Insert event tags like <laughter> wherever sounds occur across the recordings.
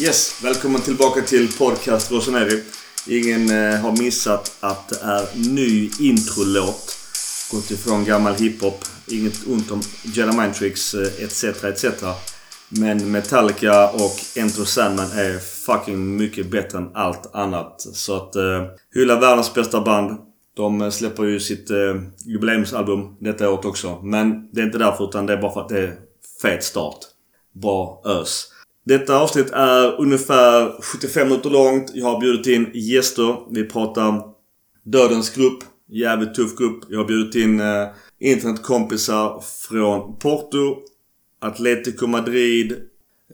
Yes, välkommen tillbaka till podcast Rosaneri. Ingen eh, har missat att det är ny introlåt. Gått ifrån gammal hiphop. Inget ont om Jedi Mind Tricks eh, etc. etc. Men Metallica och Enter Sandman är fucking mycket bättre än allt annat. Så att eh, hylla världens bästa band. De eh, släpper ju sitt eh, jubileumsalbum detta året också. Men det är inte därför utan det är bara för att det är fet start. Bra ös. Detta avsnitt är ungefär 75 minuter långt. Jag har bjudit in gäster. Vi pratar Dödens grupp. Jävligt tuff grupp. Jag har bjudit in eh, internetkompisar från Porto, Atletico Madrid,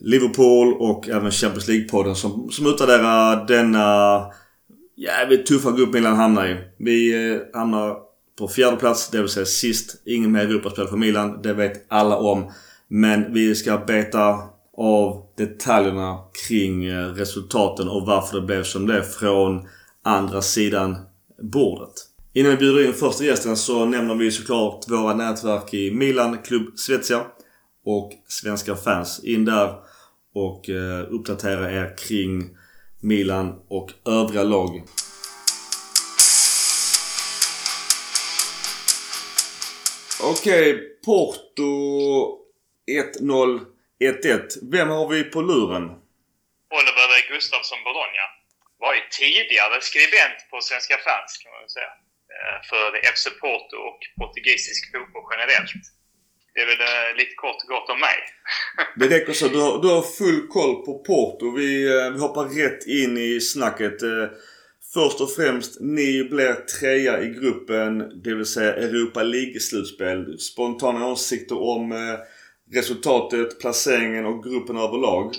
Liverpool och även Champions League-podden som, som utvärderar denna jävligt tuffa grupp Milan hamnar i. Vi eh, hamnar på fjärde plats, det vill säga sist. Ingen mer Europaspel för Milan. Det vet alla om. Men vi ska beta av detaljerna kring eh, resultaten och varför det blev som det från andra sidan bordet. Innan vi bjuder in första gästen så nämner vi såklart våra nätverk i Milan, Klubb Svezia och Svenska fans. In där och eh, uppdatera er kring Milan och övriga lag. Okej, okay, Porto 1-0 1-1. Vem har vi på luren? Oliver Gustafsson Bologna. Var ju tidigare skribent på Svenska fans kan man väl säga. Eh, för FC Porto och portugisisk fotboll generellt. Det är väl eh, lite kort och gott om mig. <laughs> det räcker så. Du har, du har full koll på Porto. Vi, eh, vi hoppar rätt in i snacket. Först och främst, ni blir trea i gruppen, det vill säga Europa League-slutspel. Spontana åsikter om resultatet, placeringen och gruppen överlag?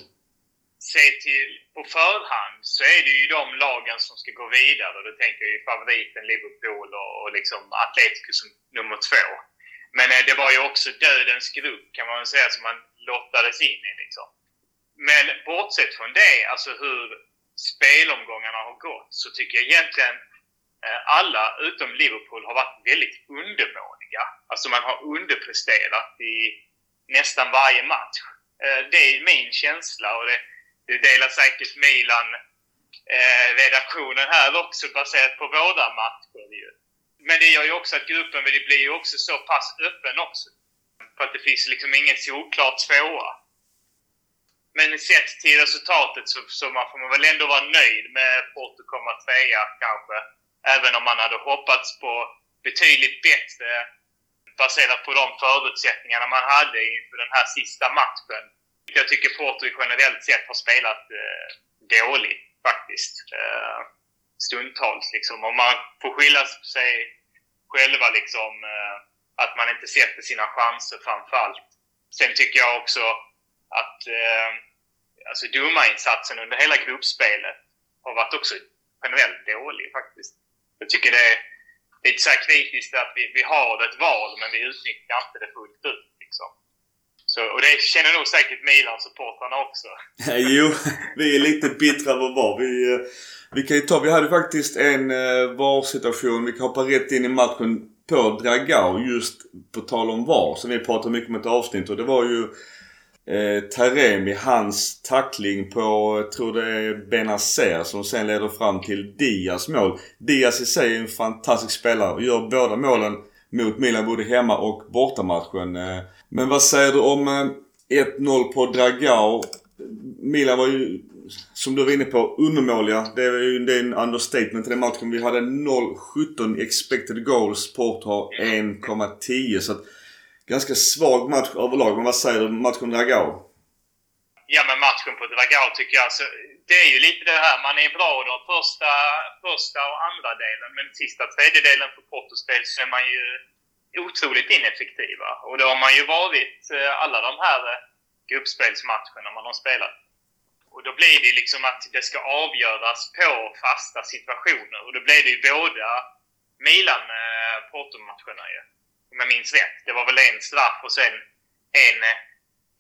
Se till på förhand så är det ju de lagen som ska gå vidare. Då tänker jag ju favoriten Liverpool och, och liksom Atletico som nummer två. Men eh, det var ju också dödens grupp kan man väl säga som man lottades in i liksom. Men bortsett från det, alltså hur spelomgångarna har gått, så tycker jag egentligen eh, alla utom Liverpool har varit väldigt undermåliga. Alltså man har underpresterat i nästan varje match. Eh, det är min känsla och det, det delar säkert Milan eh, redaktionen här också baserat på båda matcher. Ju. Men det gör ju också att gruppen blir ju också så pass öppen också. För att det finns liksom ingen solklart tvåa. Men sett till resultatet så, så man får man väl ändå vara nöjd med Porto komma trea kanske. Även om man hade hoppats på betydligt bättre baserat på de förutsättningarna man hade inför den här sista matchen. Jag tycker Porto generellt sett har spelat eh, dåligt faktiskt. Eh, stundtals liksom. Och man får skylla sig själva liksom eh, att man inte sätter sina chanser framförallt. Sen tycker jag också att eh, alltså domarinsatsen under hela gruppspelet har varit också generellt dålig faktiskt. Jag tycker det är lite så här kritiskt att vi, vi har ett val men vi utnyttjar inte det fullt ut. Liksom. Så, och det känner nog säkert Milan-supportrarna också. <laughs> jo, vi är lite bittra över VAR. Vi, eh, vi kan ju ta, vi hade faktiskt en eh, VAR-situation. Vi kan hoppa rätt in i matchen på Dragao just på tal om VAR. Som vi pratade mycket om ett avsnitt och det var ju eh, Taremi, hans tackling på, jag tror det är Benazer som sen leder fram till Diaz mål. Diaz i sig är en fantastisk spelare och gör båda målen mot Milan både hemma och bortamatchen. Eh, men vad säger du om eh, 1-0 på Dragao? Milan var ju, som du var inne på, undermåliga. Det är ju det är en understatement i den matchen. Vi hade 0-17 expected goals. Port har 1,10 så att ganska svag match överlag. Men vad säger du om matchen Dragao? Ja, men matchen på Dragao tycker jag alltså, det är ju lite det här, man är bra de första, första och andra delen, men sista tredjedelen för Portos del så är man ju otroligt ineffektiva. Och det har man ju varit eh, alla de här eh, gruppspelsmatcherna man har spelat. Och då blir det liksom att det ska avgöras på fasta situationer. Och då blir det ju båda Milan-Porto-matcherna eh, ju om jag minns rätt. Det var väl en straff och sen en eh,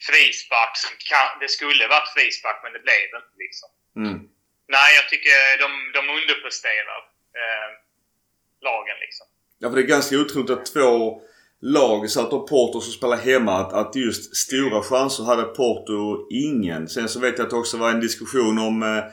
frispark som kan, det skulle varit frispark men det blev inte liksom. Mm. Nej, jag tycker de, de underpresterar eh, lagen liksom. Ja, för det är ganska otroligt att två lag så att då Porto som spelar hemma att, att just stora chanser hade Porto ingen. Sen så vet jag att det också var en diskussion om eh,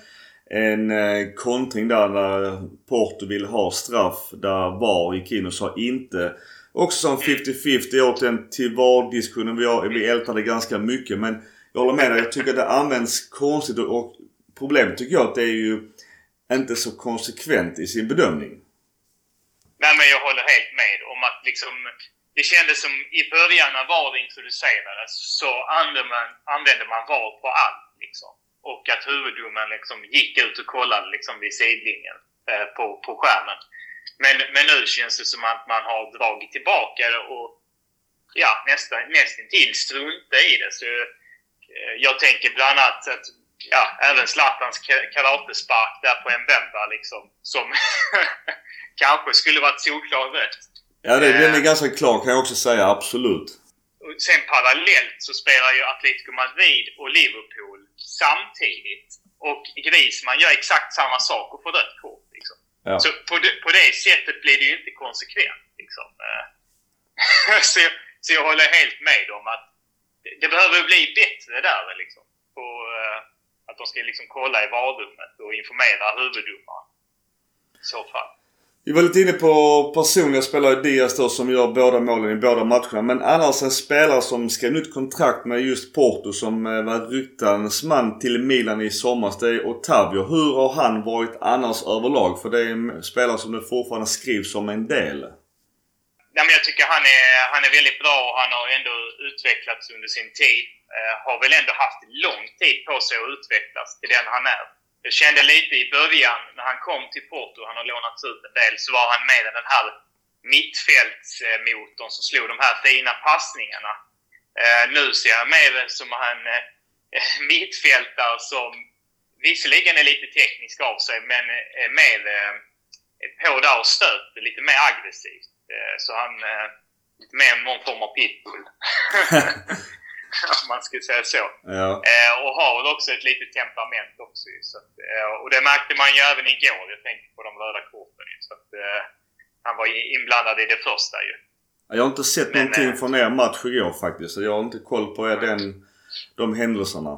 en eh, kontring där, där Porto ville ha straff. Där VAR gick in och sa inte. Också som 50-50 återigen till VAR-diskussionen. Vi, vi ältade ganska mycket men jag håller med dig. Jag tycker det används konstigt och, och problemet tycker jag att det är ju inte så konsekvent i sin bedömning. Nej men jag håller helt med om att liksom det kändes som i början när VAR introducerades så använde man, använde man VAR på allt. Liksom. Och att huvuddomen liksom gick ut och kollade liksom vid sidlinjen eh, på, på skärmen. Men, men nu känns det som att man har dragit tillbaka det och ja, nästan, nästan till strunta i det. Så, eh, jag tänker bland annat att ja, även Zlatans karatespark där på Mbemba liksom som <laughs> kanske skulle varit solklar rött. Ja, det, den är eh. ganska klar kan jag också säga. Absolut. Sen parallellt så spelar ju Atletico Madrid och Liverpool samtidigt. Och Griezmann gör exakt samma sak och får rött kort. Ja. Så på det, på det sättet blir det ju inte konsekvent. Liksom. Eh, <laughs> så, så, så jag håller helt med om att det, det behöver bli bättre där. Liksom. På, eh, att de ska liksom kolla i varummet och informera huvuddomaren. I så fall. Vi var lite inne på personliga spelare Diaz då som gör båda målen i båda matcherna. Men annars en spelare som skrev nytt kontrakt med just Porto som eh, var ryktans man till Milan i somras. Det är Otavio. Hur har han varit annars överlag? För det är en spelare som det fortfarande skrivs som en del. Ja, men jag tycker han är, han är väldigt bra och han har ändå utvecklats under sin tid. Eh, har väl ändå haft lång tid på sig att utvecklas till den han är. Jag kände lite i början när han kom till Porto, han har lånats ut en del, så var han med i den här mittfältsmotorn som slog de här fina passningarna. Eh, nu ser jag mer som en eh, <laughs> mittfältare som visserligen är lite teknisk av sig men är mer eh, på där och stöter lite mer aggressivt. Så han lite mer någon form av pitbull. <laughs> <laughs> <laughs> om man ska säga så. Ja. Eh, och har väl också ett litet temperament också. Så att, eh, och det märkte man ju även igår. Jag tänker på de röda korten. Så att, eh, han var inblandad i det första ju. Jag har inte sett Men, någonting eh, från er match igår faktiskt. Jag har inte koll på er, den, de händelserna.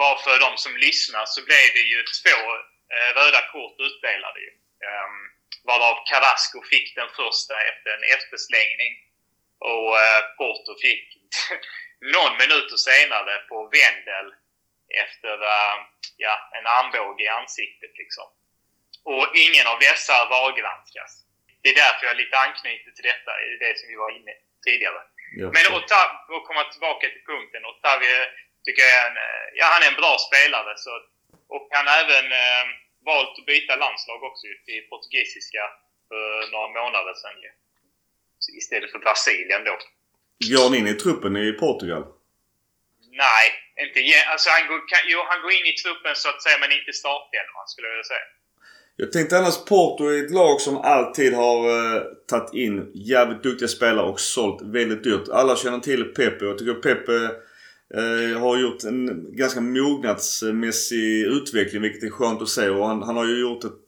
Bara för de som lyssnar så blev det ju två eh, röda kort utdelade ju. Um, varav Carrasco fick den första efter en efterslängning. Och eh, Porto fick någon minuter senare på Wendel efter uh, ja, en armbåge i ansiktet. Liksom. Och ingen av dessa VAR-granskas. Det är därför jag lite anknyter till detta, det som vi var inne tidigare. Ja, Men Otav, för att komma tillbaka till punkten. Otavio tycker jag är en, eh, ja, han är en bra spelare. Så, och han har även eh, valt att byta landslag också till portugisiska för några månader sedan. Istället för Brasilien då. Går han in i truppen i Portugal? Nej, inte alltså han går, kan, jo, han går in i truppen så att säga men inte startelvan skulle jag vilja säga. Jag tänkte annars Porto är ett lag som alltid har uh, tagit in jävligt duktiga spelare och sålt väldigt dyrt. Alla känner till Pepe och jag tycker Pepe uh, har gjort en ganska mognadsmässig utveckling vilket är skönt att se. Och han, han har ju gjort ett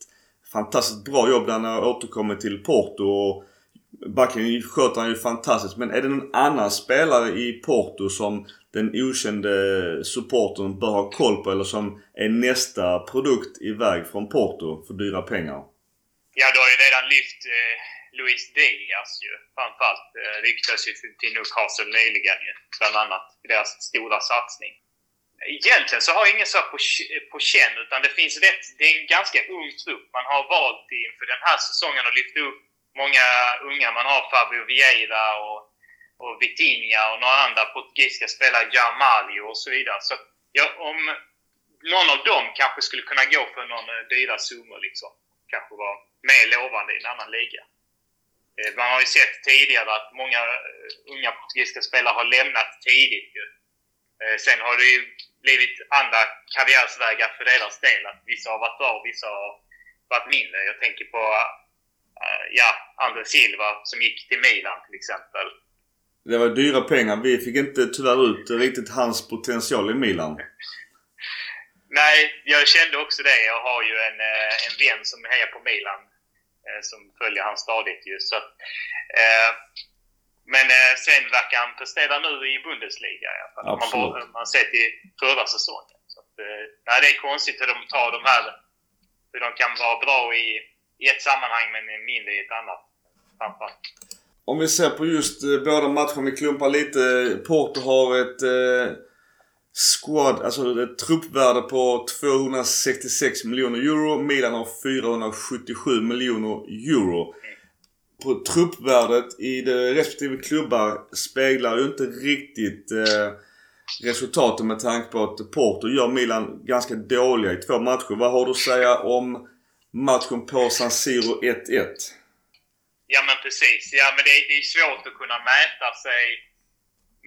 fantastiskt bra jobb där han har återkommit till Porto. Och Backen sköter han ju fantastiskt. Men är det någon annan spelare i Porto som den okände supporten bör ha koll på eller som är nästa produkt iväg från Porto för dyra pengar? Ja, du har ju redan lyft eh, Luis Diaz ju. Framförallt eh, ryktas ju till Newcastle nyligen ju. Bland annat deras stora satsning. Egentligen så har jag ingen så på, på känn utan det finns rätt, det är en ganska ung trupp. Man har valt inför den här säsongen att lyfta upp många unga. Man har Fabio Vieira och, och Vitinha och några andra portugisiska spelare, Jamalio och så vidare. Så ja, om någon av dem kanske skulle kunna gå för någon eh, dyra summor liksom. Kanske vara mer lovande i en annan liga. Eh, man har ju sett tidigare att många eh, unga portugisiska spelare har lämnat tidigt ju. Sen har det ju blivit andra karriärsvägar för deras del. Att vissa har varit bra och vissa har varit mindre. Jag tänker på ja, André Silva som gick till Milan till exempel. Det var dyra pengar. Vi fick inte tyvärr ut riktigt hans potential i Milan. <laughs> Nej, jag kände också det. Jag har ju en, eh, en vän som hejar på Milan eh, som följer han stadigt ju. Så, eh, Men eh, sen verkar han prestera nu i Bundesliga i alla fall. Absolut. Man, man ser till förra säsongen. Så att, eh, nej, det är konstigt hur de tar de här... Hur de kan vara bra i, i ett sammanhang men mindre i ett annat. Framförallt. Om vi ser på just eh, båda matcherna, vi klumpar lite. Porto har ett eh, squad, alltså ett truppvärde på 266 miljoner euro. Milan har 477 miljoner euro. På truppvärdet i de respektive klubbar speglar ju inte riktigt eh, resultaten med tanke på att Porto gör Milan ganska dåliga i två matcher. Vad har du att säga om matchen på San Siro 1-1? Ja men precis. Ja men det, det är svårt att kunna mäta sig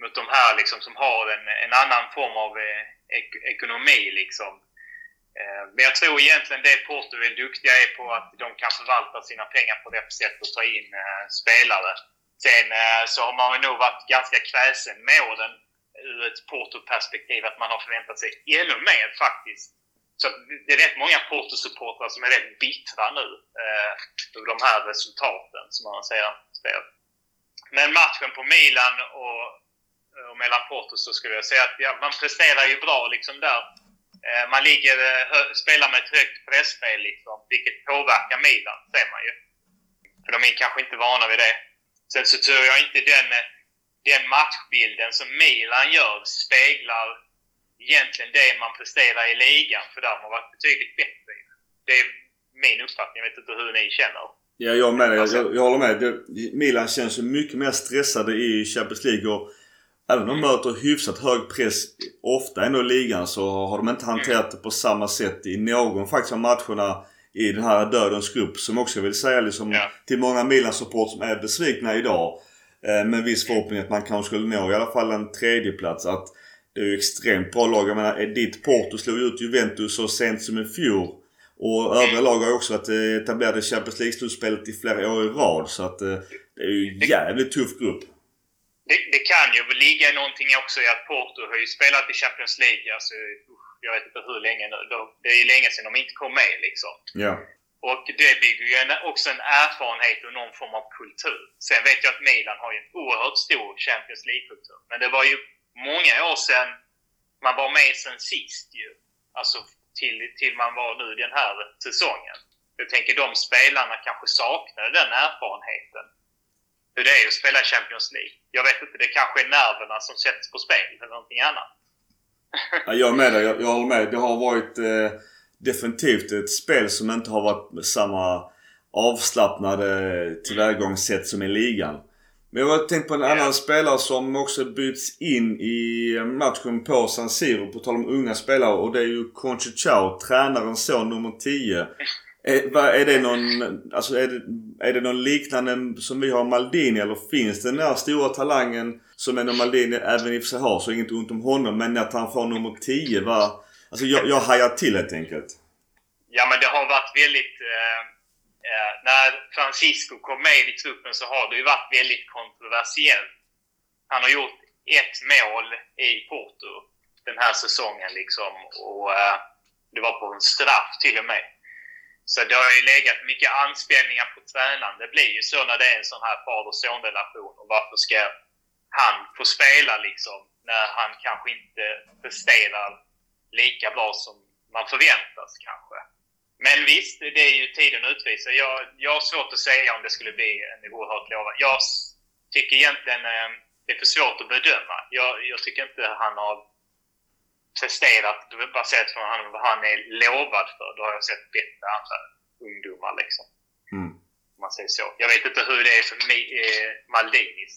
mot de här liksom som har en, en annan form av eh, ek ekonomi liksom. Eh, men jag tror egentligen det Porto är duktiga är på att de kan förvalta sina pengar på rätt sätt och ta in eh, spelare. Sen eh, så har man nog varit ganska kräsen med åren ur ett Porto-perspektiv att man har förväntat sig ännu mer faktiskt. Så det är rätt många Porto-supportrar som är rätt bittra nu eh, över de här resultaten som man ser. Men matchen på Milan och, och mellan Porto så skulle jag säga att ja, man presterar ju bra liksom där. Eh, man ligger, eh, hö, spelar med ett högt presspel liksom, vilket påverkar Milan, ser man ju. För de är kanske inte vana vid det. Sen så tror jag inte den, den matchbilden som Milan gör speglar egentligen det man presterar i ligan, för där har man varit betydligt bättre. Det är min uppfattning. Jag vet inte hur ni känner. Ja, jag med. Jag, jag, jag håller med. Det, Milan känns ju mycket mer stressade i Champions League. Och även om de möter hyfsat hög press ofta ändå i ligan så har de inte hanterat det på samma sätt i någon faktiskt av matcherna i den här dödens grupp. Som också vill säga liksom ja. till många Milan-support som är besvikna idag. Eh, med viss förhoppning att man kanske skulle nå i alla fall en tredjeplats. Att det är ju extremt bra lag. Jag menar, ditt Porto slog ut Juventus så sent som i fjol. Och övriga lag har också varit etablerade Champions League-slutspelet i flera år i rad. Så att eh, det är ju en jävligt tuff grupp. Det, det, kan ju ligga någonting också i att Porto har ju spelat i Champions League. Alltså, jag vet inte hur länge nu. Det är ju länge sedan de inte kom med liksom. Ja. Och det bygger ju också en erfarenhet och någon form av kultur. Sen vet jag att Milan har ju en oerhört stor Champions League-kultur. Men det var ju många år sedan man var med sen sist ju. Alltså till, till man var nu den här säsongen. Jag tänker de spelarna kanske saknade den erfarenheten. Hur det är att spela Champions League. Jag vet inte, det kanske är nerverna som sätts på spel eller någonting annat. <laughs> ja, jag är med dig. Jag, jag håller med. Det har varit eh, definitivt ett spel som inte har varit samma avslappnade tillvägagångssätt som i ligan. Men jag har tänkt på en annan ja. spelare som också byts in i matchen på San Siro. På tal om unga spelare. Och det är ju Conchi Chao, tränarens son nummer 10. Är, vad, är det någon, alltså är det, är det någon liknande som vi har Maldini eller finns den där stora talangen som en Maldini även i och för sig har så inget ont om honom men att han får nummer 10 var... Alltså jag, jag hajar till helt enkelt. Ja men det har varit väldigt... Eh Eh, Eh, när Francisco kom med i truppen så har det ju varit väldigt kontroversiellt. Han har gjort ett mål i Porto den här säsongen liksom och eh, det var på en straff till och med. Så det har ju legat mycket anspänningar på tränaren. Det blir ju så när det är en sån här far och sonrelation. Och varför ska han få spela liksom när han kanske inte presterar lika bra som man förväntas kanske. Men visst, det är ju tiden utvisa. Jag, jag har svårt att säga om det skulle bli en oerhört lovande. Jag tycker egentligen eh, det är för svårt att bedöma. Jag, jag tycker inte han har presterat baserat på vad han är lovad för. Då har jag sett bättre andra ungdomar liksom. Mm. Om man säger så. Jag vet inte hur det är för eh, Maldinis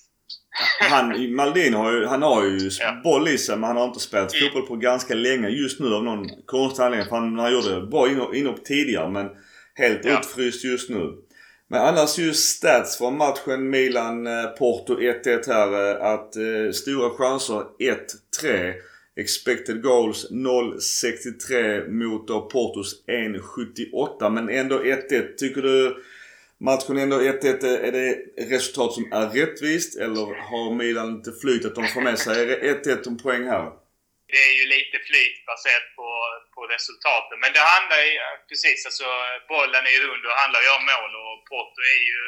han, Maldin har ju, han har ju ja. boll i sig men han har inte spelat mm. fotboll på ganska länge just nu av någon konstig anledning. För han, han gjorde bra inhopp tidigare men helt ja. utfryst just nu. Men annars just stats från matchen Milan-Porto 1-1 här. Eh, att eh, stora chanser 1-3. Expected goals 0,63 mot Portos 1,78. Men ändå 1-1. Tycker du Matchen ändå 1-1. Är det resultat som är rättvist eller har Milan lite flyt att de får med sig 1-1 om poäng här? Det är ju lite flyt baserat på, på resultaten. Men det handlar ju precis alltså bollen är ju rund och handlar ju om mål och Porto är ju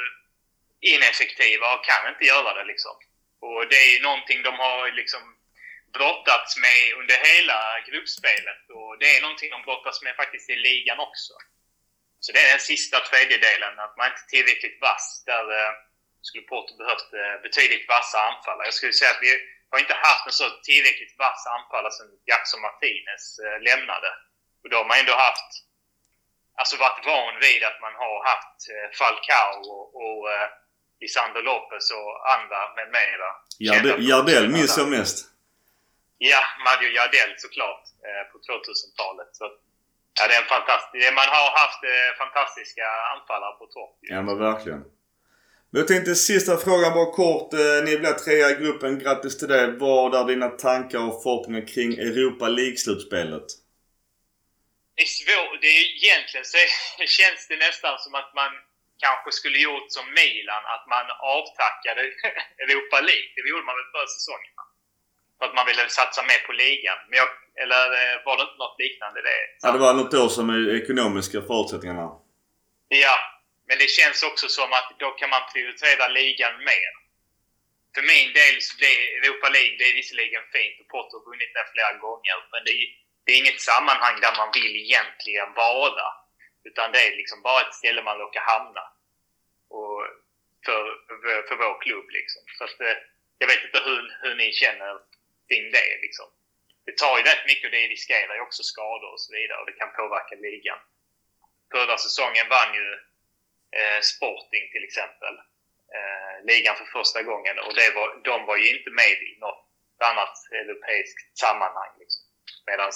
ineffektiva och kan inte göra det liksom. Och det är ju någonting de har liksom brottats med under hela gruppspelet och det är någonting de brottas med faktiskt i ligan också. Så det är den sista tredjedelen, att man inte är tillräckligt vass. Där eh, skulle Porto behövt eh, betydligt vassa anfallare. Jag skulle säga att vi har inte haft en så tillräckligt vass anfallare sedan Jackson Martinez eh, lämnade. Och då har man ändå haft, alltså varit van vid att man har haft Falcao och, och Lisandro Lopez och andra med mera. Jardel minns jag mest. Ja, Mario Jardel såklart på 2000-talet. Så, ja, det är en fantastisk, man har haft eh, fantastiska anfallare på topp. Ja men verkligen. Men jag tänkte sista frågan bara kort. Eh, ni blev trea i gruppen. Grattis till det. Vad är dina tankar och förhoppningar kring Europa League-slutspelet? Det är svårt. Det är egentligen så <laughs> känns det nästan som att man kanske skulle gjort som Milan, att man avtackade <laughs> Europa League. Det gjorde man väl förra säsongen? För att man ville satsa mer på ligan. Men jag, eller eh, var det inte något liknande det? Ja, det var något år som är ekonomiska förutsättningarna. Ja, men det känns också som att då kan man prioritera ligan mer. För min del så blir Europa League, det är visserligen fint och Potter har vunnit det flera gånger. Men det är, det är inget sammanhang där man vill egentligen vara. Utan det är liksom bara ett ställe man råkar hamna. Och för, för, för vår klubb liksom. Så att, eh, jag vet inte hur, hur ni känner kring det liksom. Det tar ju rätt mycket och det riskerar ju också skador och så vidare och det kan påverka ligan. Förra säsongen vann ju eh, Sporting till exempel eh, ligan för första gången och det var, de var ju inte med i något annat europeiskt sammanhang. Liksom. Medan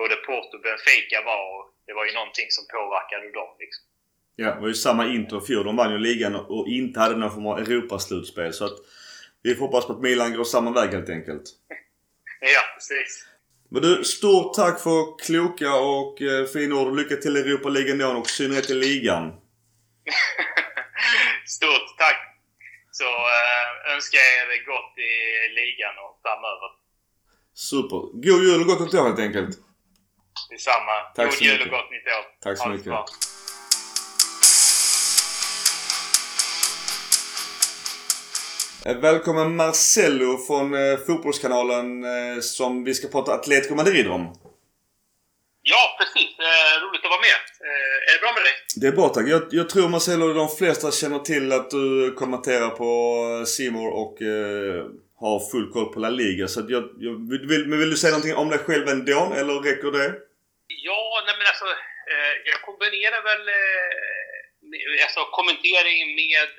både Porto och Benfica var och det var ju någonting som påverkade dem. Liksom. Ja, det var ju samma Inter fjol. De vann ju ligan och inte hade någon form av Europaslutspel. Så att vi får hoppas på att Milan går samma väg helt enkelt. <laughs> ja, precis. Men du, stort tack för kloka och eh, fina ord. Lycka till i Europa ändå och i synnerhet i ligan. <laughs> Stort tack! Så äh, önskar jag er gott i ligan och framöver. Super. God jul och gott nytt år helt enkelt. Detsamma. Tack God jul och gott nytt år. Tack så mycket. Välkommen Marcello från eh, Fotbollskanalen eh, som vi ska prata Atletico Madrid om. Ja, precis. Eh, roligt att vara med. Eh, är det bra med dig? Det är bra tack. Jag, jag tror Marcelo de flesta känner till att du kommenterar på Simor och eh, har full koll på La Liga. Så jag, jag vill, men vill du säga någonting om dig själv ändå, eller räcker det? Ja, nej men alltså. Eh, jag kombinerar väl eh, alltså, kommentering med,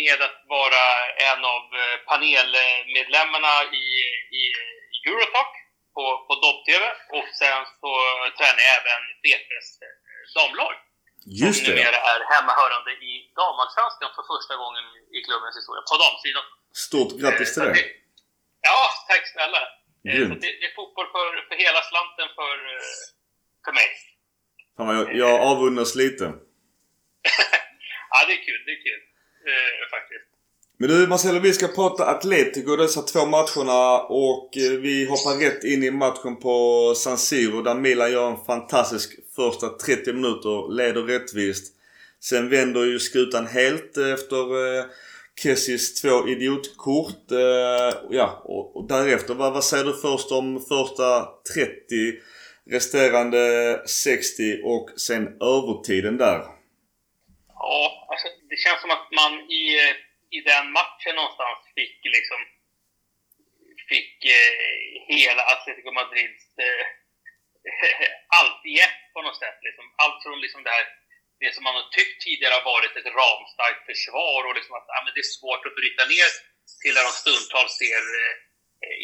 med att vara en av panelmedlemmarna i, i Eurotalk på, på Dobb-TV och sen så tränar jag även BP's damlag. Just som numera är hemmahörande i damallsvenskan för första gången i klubbens historia, på damsidan. Stort grattis till eh, det! Ja, tack snälla! Eh, det, det, är fotboll för, för hela slanten för, eh, för mig. Fan, jag, jag avundas lite. <laughs> ja, det är kul. Det är kul. Eh, faktiskt. Men du Marcelo, vi ska prata Atletico dessa två matcherna och eh, vi hoppar rätt in i matchen på San Siro där Milan gör en fantastisk första 30 minuter, leder rättvist. Sen vänder ju skutan helt efter eh, Kessis två idiotkort. Eh, ja, och, därefter, vad säger du först om första 30, resterande 60 och sen övertiden där? Ja, alltså det känns som att man i i den matchen någonstans fick liksom fick eh, hela Atletico Madrids eh, <laughs> allt i ett på något sätt. Liksom. Allt från liksom det här det som man har tyckt tidigare har varit ett ramstarkt försvar och liksom att ja, men det är svårt att bryta ner till där de stundtals ser eh,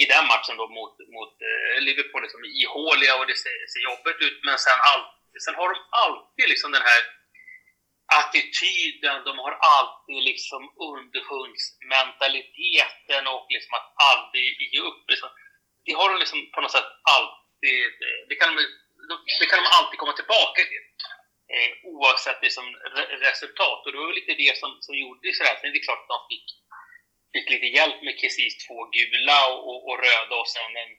i den matchen då mot, mot eh, Liverpool liksom ihåliga och det ser, ser jobbigt ut. Men sen, all, sen har de alltid liksom den här attityden, de har alltid liksom underhundsmentaliteten och liksom att aldrig ge upp. Liksom. Det har de liksom på något sätt alltid, eh, det kan de, det kan de alltid komma tillbaka till. Eh, oavsett liksom resultat. Och det var väl lite det som, som gjorde sådär. Sen är det klart att de fick, fick lite hjälp med Kessis två gula och, och, och röda och sen en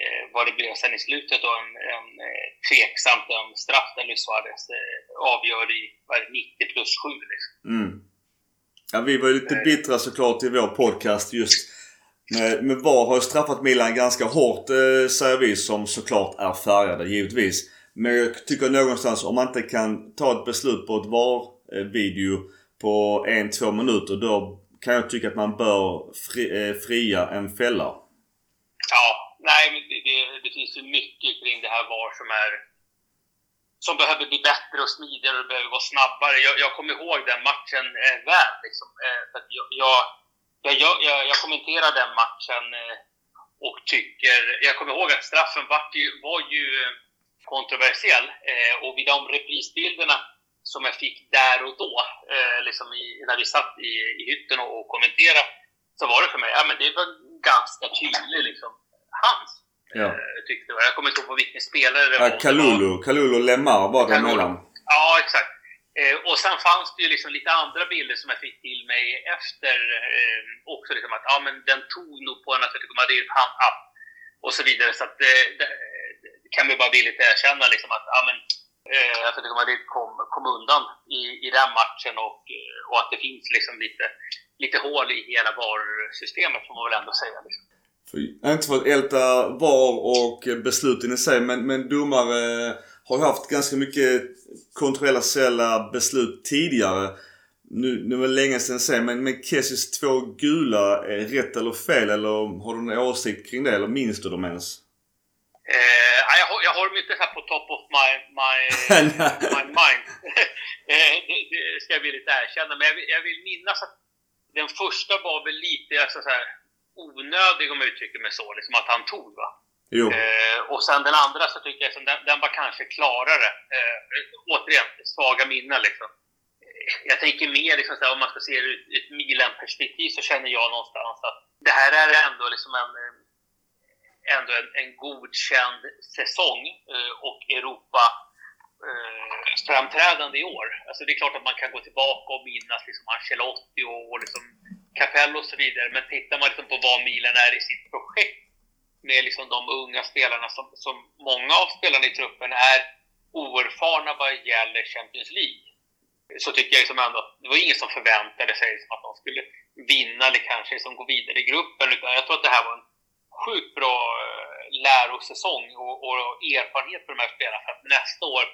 eh, vad det blev sen i slutet då, en, en eh, tveksamt en straff där Luis Suarez eh, avgör i vad det, 90 plus 7. Liksom. Mm. Ja, vi var ju lite bittra såklart i vår podcast just med VAR har ju straffat Milan ganska hårt eh, säger vi som såklart är färgade givetvis. Men jag tycker någonstans om man inte kan ta ett beslut på ett VAR-video på en, två minuter då kan jag tycka att man bör fri, eh, fria en fälla. Ja, nej men det, det, det, finns ju mycket kring det här VAR som är som behöver bli bättre och smidigare och behöver vara snabbare. Jag, jag kommer ihåg den matchen eh, väl. Liksom. Eh, för jag, jag, jag, jag, jag kommenterar den matchen eh, och tycker... Jag kommer ihåg att straffen var ju, var ju kontroversiell eh, och vid de reprisbilderna som jag fick där och då, eh, liksom i, när vi satt i, i hytten och, och kommenterade, så var det för mig, ja men det var ganska tydligt liksom, hans. Ja. Eh, tyckte jag. jag kommer inte ihåg på vilken spelare det ja, var. Kalulu, Kalulu Lemar var det emellan. Ja, exakt. Eh, och sen fanns det ju liksom lite andra bilder som jag fick till mig efter eh, också. Liksom att ja, men den tog nog på en Atletico Madrid hand up och så vidare. Så att det, det kan vi bara villigt erkänna liksom att ja, men, eh, Atletico Madrid kom, kom undan i, i den matchen och, och att det finns liksom lite, lite hål i hela VAR-systemet får man väl ändå säga. Liksom. Inte för att älta VAR och besluten i sig men, men domare har ju haft ganska mycket kontroversiella beslut tidigare. Nu, nu var det länge sedan sen men med Kessis två gula, är rätt eller fel? Eller har du någon åsikt kring det? Eller minns du dem ens? Eh, jag, har, jag har dem inte här på top of my, my, <laughs> my mind. <laughs> eh, det, det, ska jag villigt erkänna. Men jag vill, jag vill minnas att den första var väl lite alltså, så här, onödig om jag uttrycker mig så. Liksom att han tog va. Eh, och sen den andra så tycker jag som den, den var kanske klarare. Eh, återigen, svaga minnen liksom. Jag tänker mer liksom, här, om man ska se det ur ett Milan-perspektiv så känner jag någonstans att det här är ändå liksom en, ändå en, en godkänd säsong eh, och Europa eh, framträdande i år. Alltså det är klart att man kan gå tillbaka och minnas liksom Ancelotti och, och liksom Capello och så vidare. Men tittar man liksom på vad Milan är i sitt projekt med liksom de unga spelarna som, som många av spelarna i truppen är oerfarna vad gäller Champions League. Så tycker jag liksom ändå att det var ingen som förväntade sig liksom att de skulle vinna eller kanske liksom gå vidare i gruppen. Utan jag tror att det här var en sjukt bra eh, lärosäsong och, och erfarenhet för de här spelarna för att nästa år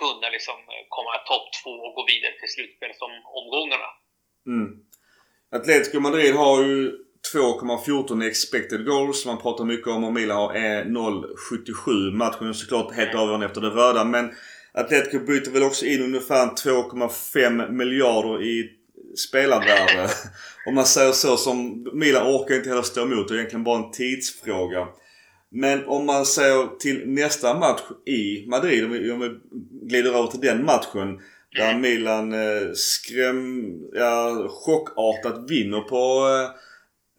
kunna liksom eh, komma topp två och gå vidare till slutspelsomgångarna. Mm. Atletico Madrid har ju 2,14 expected goals. Man pratar mycket om och Milan har 0,77. Matchen är såklart helt avgörande efter det röda men Atletico byter väl också in ungefär 2,5 miljarder i spelarvärde. Om man säger så som Milan orkar inte heller stå emot. Det är egentligen bara en tidsfråga. Men om man ser till nästa match i Madrid, om vi, glider över till den matchen. Där Milan eh, skräm, ja, chockartat vinner på eh,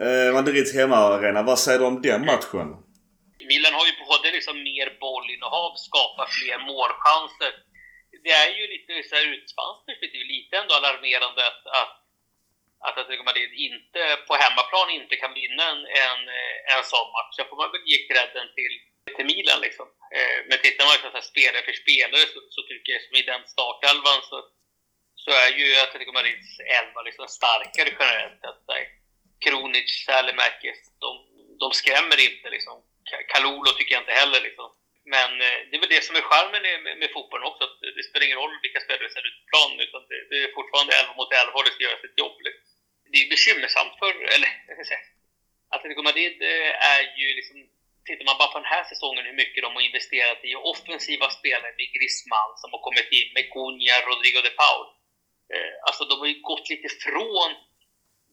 eh, Madrids hemmaarena. Vad säger du om den matchen? Milan har ju både liksom mer bollinnehav, skapar fler målchanser. Det är ju lite så här ur ett perspektiv lite ändå alarmerande att, att, att Atletico Madrid inte, på hemmaplan inte kan vinna en, en, eh, en sån match. Sen får man väl ge credden till, till Milan liksom. Eh, men tittar man liksom spelare för spelare så, så tycker jag som i den startelvan så, så är ju Atletico Madrids elva liksom starkare generellt sett. Kronic, Sälemäkis, de, de skrämmer inte. Liksom. Kalolo tycker jag inte heller. Liksom. Men eh, det är väl det som är charmen med, med fotbollen också. Att det spelar ingen roll vilka spelare som är ute på planen. Utan det, det, är fortfarande 11 mot 11 och det ska göra sitt jobb. Liksom. Det är bekymmersamt för, eller jag ska säga, Atletico Madrid eh, är ju liksom Tittar man bara på den här säsongen hur mycket de har investerat i offensiva spelare med Griezmann som har kommit in, med Cunha, Rodrigo de Paul. Eh, alltså de har ju gått lite från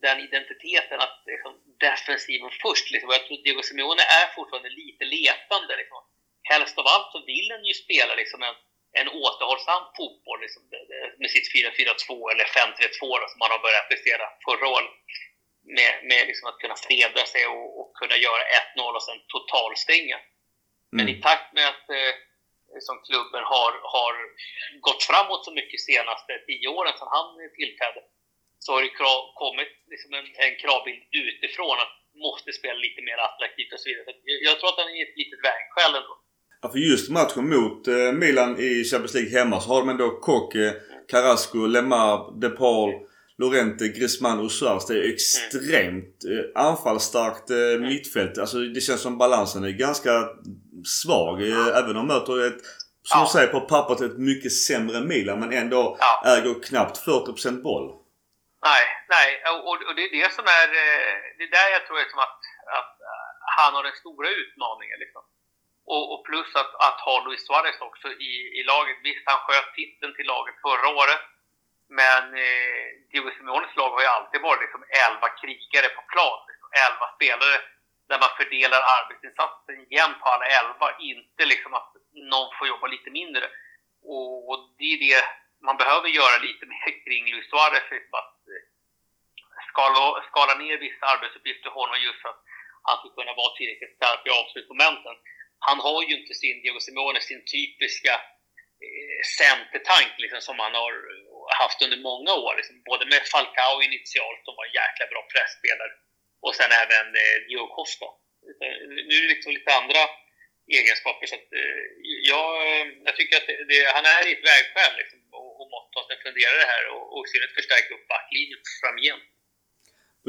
den identiteten att liksom, defensiven först. Liksom. Jag tror Diego Simeone är fortfarande lite letande. Liksom. Helst av allt så vill han ju spela liksom, en, en återhållsam fotboll liksom, med sitt 4-4-2 eller 5-3-2 som man har börjat prestera förra året. Med, med liksom att kunna freda sig och, och kunna göra 1-0 och sen totalstänga. Mm. Men i takt med att eh, som klubben har, har gått framåt så mycket senaste tio åren sedan han tillträdde så har det kommit liksom en, en kravbild utifrån att måste spela lite mer attraktivt och så vidare. Jag, jag tror att den är ett litet vägskäl ändå. Ja, för just matchen mot eh, Milan i Champions League hemma så har de ändå Koke, Carrasco, Lemar, De Paul, Lorente, Griezmann och Suarez. Det är extremt mm. anfallsstarkt mm. mittfält. Alltså det känns som balansen är ganska svag. Ja. Även om de möter ett, som ja. du säger på pappret, ett mycket sämre Milan men ändå ja. äger knappt 40% boll. Nej, nej. Och, och, det är det som är... Det är där jag tror liksom att, att han har den stora utmaningen. Liksom. Och, och, plus att, att ha Luis Suarez också i, i laget. Visst, han sköt titeln till laget förra året. Men eh, Diego Simeones lag har ju alltid varit liksom 11 krigare på plan. Liksom 11 spelare där man fördelar arbetsinsatsen jämnt på alla 11. Inte liksom att någon får jobba lite mindre. Och, och det är det man behöver göra lite mer kring Luis Suarez. Liksom att eh, skala, skala ner vissa arbetsuppgifter för honom just för att han ska kunna vara tillräckligt skarp i avslutsmomenten han har ju inte sin Diego Simeone, sin typiska eh, centertank liksom, som han har haft under många år. Liksom, både med Falcao initialt, som var en jäkla bra pressspelare, och sen även eh, Costa. Nu är det liksom lite andra egenskaper. Så att, eh, jag, jag tycker att det, det, han är i ett vägskäl liksom, och, och måste ta sig en funderare här och, och synnerhet förstärka upp backlinjen framgent.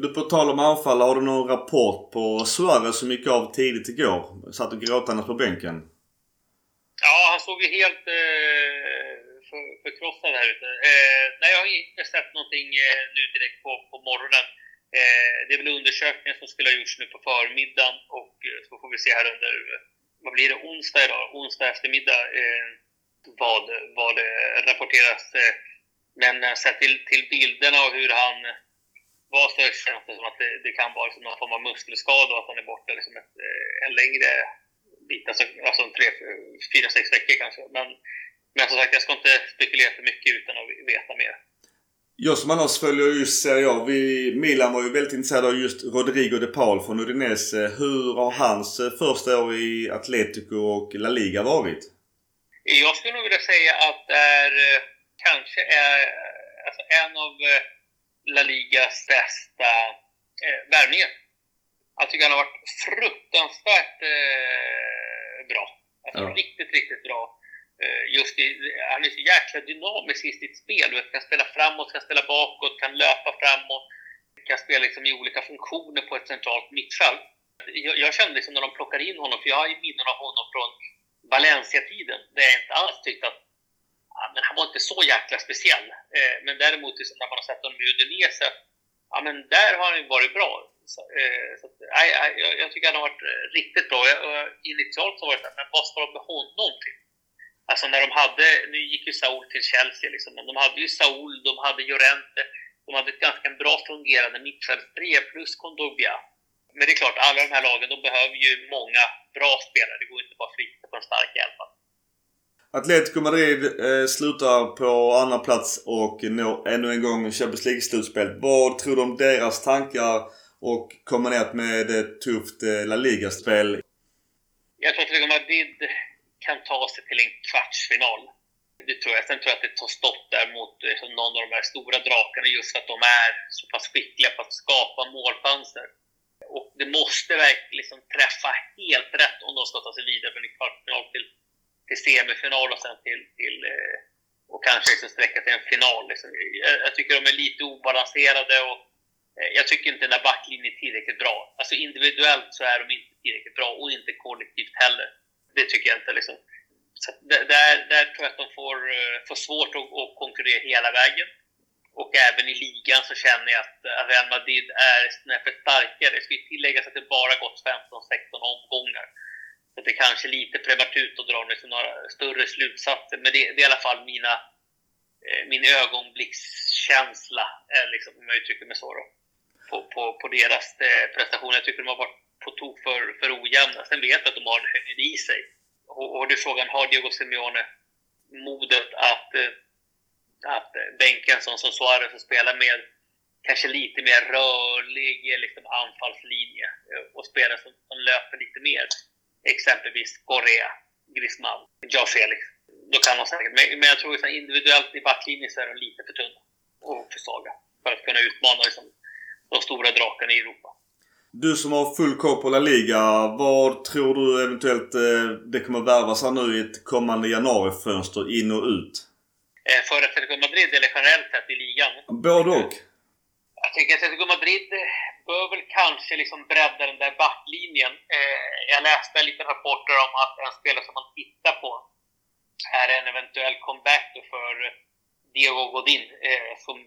Du, på tal om anfall, har du någon rapport på Suarez som gick av tidigt igår? Satt och gråtandes på bänken. Ja, han såg ju helt eh, förkrossad här ute. Eh, nej, jag har inte sett någonting eh, nu direkt på, på morgonen. Eh, det är väl undersökningen som skulle ha gjorts nu på förmiddagen och eh, så får vi se här under, vad blir det, onsdag idag? Onsdag eftermiddag eh, vad, vad det rapporteras. Eh, men eh, sett till, till bilderna och hur han var så känns det som att det, det kan vara liksom någon form av muskelskada och att han är borta liksom ett, eh, en längre bit, alltså, alltså tre, fyra, sex veckor kanske. Men, men som sagt, jag ska inte spekulera för mycket utan att veta mer. Jag som annars följer just Serie A. Vi, Milan var ju väldigt intresserad av just Rodrigo de Paul från Udinese. Hur har hans eh, första år i Atletico och La Liga varit? Jag skulle nog vilja säga att det är eh, kanske är alltså en av La Ligas bästa eh, värvningar. Jag tycker han har varit fruktansvärt eh, bra. Alltså ja. riktigt, riktigt bra. Eh, just i, han är så jäkla dynamisk i sitt spel. Du kan spela framåt, kan spela bakåt, kan löpa framåt. Kan spela liksom i olika funktioner på ett centralt mittfält. Jag, jag kände liksom när de plockade in honom, för jag har ju minnen av honom från Valencia-tiden, där jag inte alls tyckte att ja, men han var inte så jäkla speciell. Eh, men däremot liksom, när man har sett honom i Udinese, ja men där har han ju varit bra. Så, eh, så, nej, jag, jag, tycker han har varit riktigt bra. Jag, initialt så var det så här, men vad ska de med honom till? Alltså när de hade, nu gick ju Saul till Chelsea liksom, men de hade ju Saul, de hade Llorente, de hade ett ganska bra fungerande mittfältstrea plus Kondogbia. Men det är klart, alla de här lagen, de behöver ju många bra spelare. Det går inte bara att flytta på en stark elva. Atletico Madrid eh, slutar på andra plats och når ännu en gång Champions League-slutspel. Vad tror du om deras tankar och kombinerat med ett tufft eh, La Liga-spel? Jag tror att Atletico Madrid kan ta sig till en kvartsfinal. Det tror jag. Sen tror jag att det tar stopp där mot eh, någon av de här stora drakarna just för att de är så pass skickliga på att skapa målchanser. Och det måste verkligen liksom träffa helt rätt om de ska ta sig vidare från en kvartsfinal till till semifinal och sen till, till eh, och kanske liksom sträcka till en final. Liksom. Jag, jag, tycker de är lite obalanserade och eh, jag tycker inte den där backlinjen är tillräckligt bra. Alltså individuellt så är de inte tillräckligt bra och inte kollektivt heller. Det tycker jag inte. Liksom. Så där, där tror jag att de får, eh, får svårt att, att konkurrera hela vägen. Och även i ligan så känner jag att eh, Real Madrid är snäppet starkare. Det ska ju tilläggas att det bara gått 15-16 omgångar. Så det är kanske lite prematurt att dra liksom några större slutsatser, men det, det är i alla fall mina, eh, min ögonblickskänsla, liksom, om jag uttrycker mig så, då, på, på, på deras prestation. prestationer. Jag tycker de har varit på tok för, för ojämna. Sen vet jag att de har en höjd i sig. Och, och du är frågan, har Diego Simeone modet att, eh, att bänka en sån som Suarez och spela med kanske lite mer rörlig liksom, anfallslinje eh, och spela som, som löper lite mer exempelvis Correa, Griezmann, Joe Felix. Då kan man säkert, men, men jag tror att individuellt i backlinjen så är de lite för tunna och för svaga för att kunna utmana liksom, de stora drakarna i Europa. Du som har full koll på La Liga, vad tror du eventuellt eh, det kommer värvas här nu i ett kommande januarifönster in och ut? Eh, för Atletico Madrid eller generellt sett i ligan? Både och. tänker att Atletico Madrid bör väl kanske liksom bredda den där backlinjen. Eh, jag läste lite rapporter om att en spelare som man tittar på är en eventuell comeback för Diego Godin eh, som,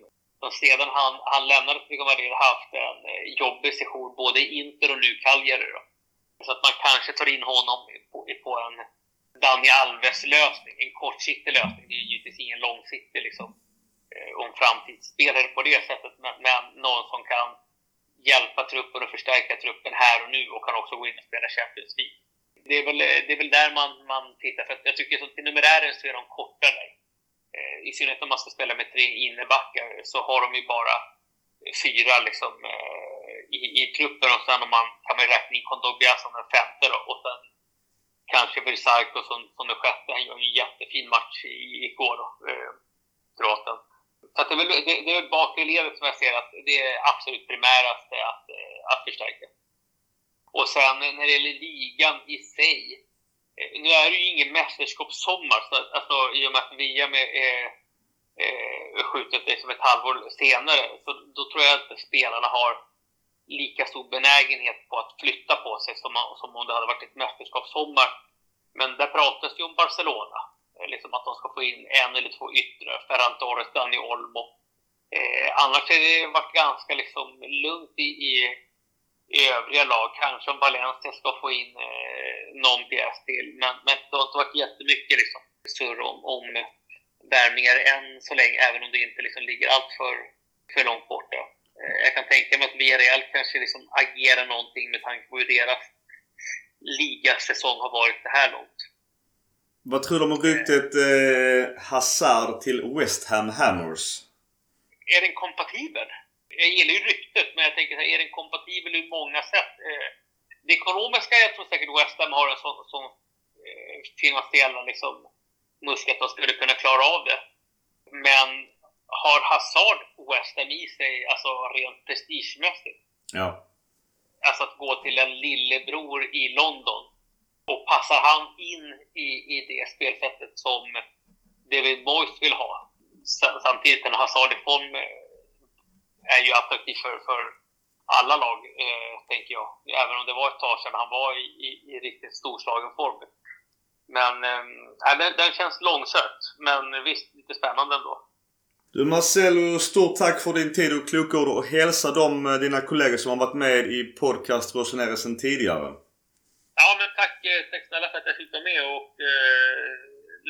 som sedan han, han lämnade Atletico Madrid haft en eh, jobbig session både i Inter och nu Cagliari. Då. Så att man kanske tar in honom på, på en Dani Alves-lösning, en kortsiktig lösning. Det är givetvis ingen långsiktig liksom eh, om framtidsspelare på det sättet, men, men någon som kan hjälpa truppen och förstärka truppen här och nu och kan också gå in och spela Champions League. Det är väl, eh, det är väl där man, man tittar, för jag tycker att till numerären så är de kortare. där. Eh, I synnerhet om man ska spela med tre innebackar så har de ju bara eh, fyra liksom, eh, i, i truppen och sen om man, kan man räkna in Kondogbia som den femte då, och sen kanske Versailles som, som den sjätte. Han gör en jättefin match i, igår då, eh, kroaten. Så det, är väl, det, det är bakre ledet som jag ser att det är absolut primäraste att, att förstärka. Och sen när det gäller ligan i sig. Nu är det ju ingen mästerskapssommar, så alltså, i och med att VM är, är, eh, är eh, skjutet liksom ett halvår senare, så då tror jag att spelarna har lika stor benägenhet på att flytta på sig som, som om det hade varit ett mästerskapssommar. Men där pratas ju om Barcelona eh, liksom att de ska få in en eller två yttre. Ferran Torres, Dani Olmo. Eh, annars har det varit ganska liksom lugnt i, i övriga lag. Kanske om Valencia ska få in eh, någon pjäs till. Men, men det har inte varit jättemycket liksom, surr om, om värvningar än så länge, även om det inte liksom ligger allt för, för långt borta. Eh, jag kan tänka mig att Villarreal kanske liksom agerar någonting med tanke på hur deras ligasäsong har varit det här långt. Vad tror du om ryktet eh, Hazard till West Ham Hammers? Är den kompatibel? Jag gillar ju ryktet, men jag tänker så här, är den kompatibel ur många sätt? Eh, det ekonomiska, jag tror säkert West Ham har en sån, sån eh, finansiella liksom, muskler att de skulle kunna klara av det. Men har Hazard West Ham i sig, alltså rent prestigemässigt? Ja. Alltså att gå till en lillebror i London och passar han in i, i det spelsättet som David Moyes vill ha, samtidigt en Hazard i form eh, är ju attraktiv för, för alla lag, eh, tänker jag. Även om det var ett tag sedan han var i, i, i riktigt storslagen form. Men eh, den, den känns långsökt, men visst, lite spännande ändå. Du Marcelo, stort tack för din tid och kloka ord och hälsa de eh, dina kollegor som har varit med i podcast Rosenere sedan tidigare. Ja, men tack, eh, tack snälla för att jag fick vara med och eh,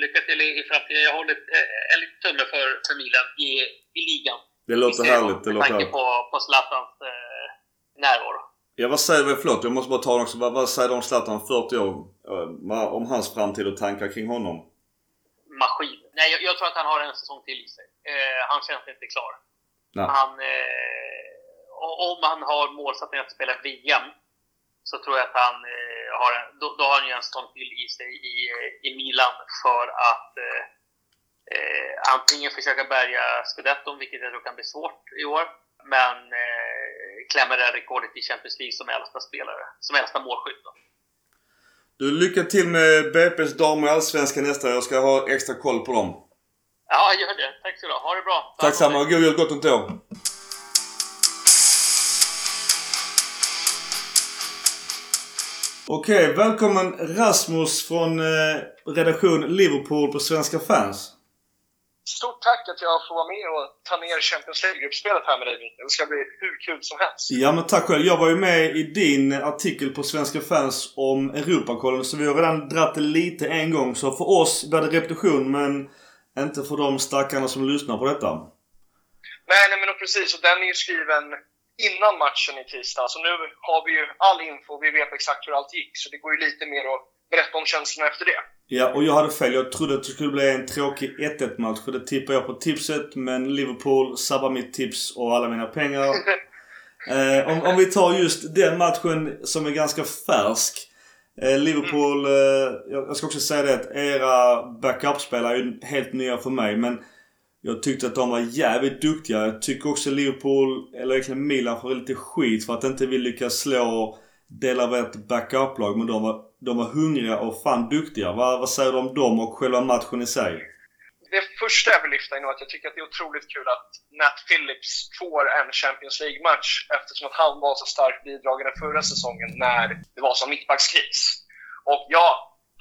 lycka till i, i framtiden. Jag håller eh, en liten tumme för, för Milan i, i ligan. Det låter härligt. Det låter härligt. på, på Zlatans eh, närvaro. Ja, vad säger du? Förlåt, jag måste bara ta också. Vad, vad säger du om Zlatan, 40 år? Eh, om hans framtid och tankar kring honom? Maskin. Nej, jag, jag, tror att han har en säsong till i sig. Eh, han känns inte klar. Nej. Han, eh, om han har målsättningen att spela VM så tror jag att han eh, har en, då, då, har han ju en säsong till i sig i, i Milan för att eh, antingen försöka bärga scudetton, vilket jag tror kan bli svårt i år, men eh, klämma det rekordet i Champions League som äldsta spelare, som äldsta målskytt. Du, lycka till med BP's damer i Allsvenskan nästa. Jag ska ha extra koll på dem. Ja, gör det. Tack så du Ha det bra. Tack samma. God jul, gott nytt år. Okej, välkommen Rasmus från eh, redaktion Liverpool på Svenska fans. Stort tack att jag får vara med och ta ner Champions League-gruppspelet här med dig Mikael. Det ska bli hur kul som helst. Ja men tack själv. Jag var ju med i din artikel på Svenska fans om Europakollen så vi har redan dratt det lite en gång. Så för oss blir det repetition men inte för de stackarna som lyssnar på detta. Nej, nej men precis. Och den är ju skriven innan matchen i tisdag. Så nu har vi ju all info, vi vet exakt hur allt gick. Så det går ju lite mer att berätta om känslorna efter det. Ja, och jag hade fel. Jag trodde att det skulle bli en tråkig 1-1 match. För det tippade jag på tipset. Men Liverpool sabbar mitt tips och alla mina pengar. <laughs> eh, om, om vi tar just den matchen som är ganska färsk. Eh, Liverpool, mm. eh, jag ska också säga det att era backup-spelare är ju helt nya för mig. Men jag tyckte att de var jävligt duktiga. Jag tycker också Liverpool, eller egentligen Milan, får lite skit för att inte vi lyckas slå delar av ett backup-lag. Men de var, de var hungriga och fan duktiga. Vad, vad säger du om dem och själva matchen i sig? det första jag vill lyfta är nog att jag tycker att det är otroligt kul att Nat Phillips får en Champions League-match eftersom att han var så starkt bidragande förra säsongen när det var som mittbackskris. Och ja,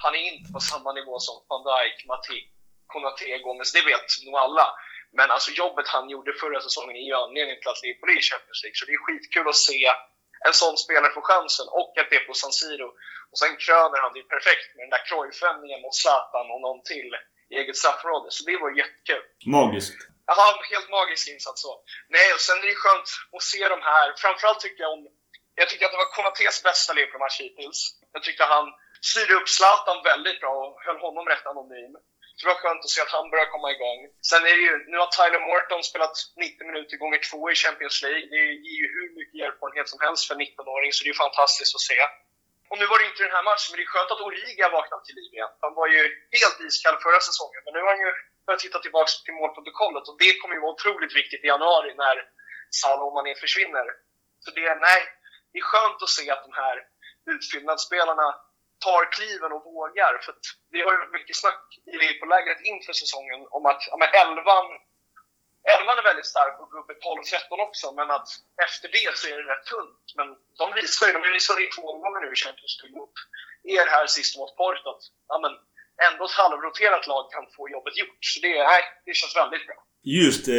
han är inte på samma nivå som van Dijk, Matip, Konate, Gomez, det vet nog alla. Men alltså jobbet han gjorde förra säsongen är ju anledningen till att Liverpool är i Champions League. Så det är skitkul att se en sån spelare få chansen och att det är på San Siro. Och sen kröner han det perfekt med den där Cruyff-vändningen mot Zlatan och någon till i eget straffområde. Så det var jättekul. Magiskt. Ja, helt magisk insats så. Nej, och sen är det skönt att se de här. Framförallt tycker jag om... Jag tycker att det var Konatés bästa Liverpool-match hittills. Jag tyckte han styrde upp Zlatan väldigt bra och höll honom rätt anonym. Så det var skönt att se att han börjar komma igång. Sen är det ju, nu har Tyler Morton spelat 90 minuter gånger två i Champions League. Det ger ju erfarenhet som helst för en 19-åring, så det är fantastiskt att se. Och nu var det inte den här matchen, men det är skönt att Origa har vaknat till liv igen. Han var ju helt iskall förra säsongen, men nu har han ju börjat titta tillbaka till målprotokollet och det kommer ju vara otroligt viktigt i januari när Salah och Mané försvinner. Så det, nej, det är skönt att se att de här utfyllnadsspelarna tar kliven och vågar. För det har ju varit mycket snack i på lägret inför säsongen om att ja, men elvan, elvan är väldigt stark och går upp i 12-13 också, men att efter det så är det rätt tunt. Men de visar ju, de visade i två gånger nu i Champions League upp er här sist mot Porto att ja, men ändå ett halvroterat lag kan få jobbet gjort. Så det, nej, det känns väldigt bra. Just eh,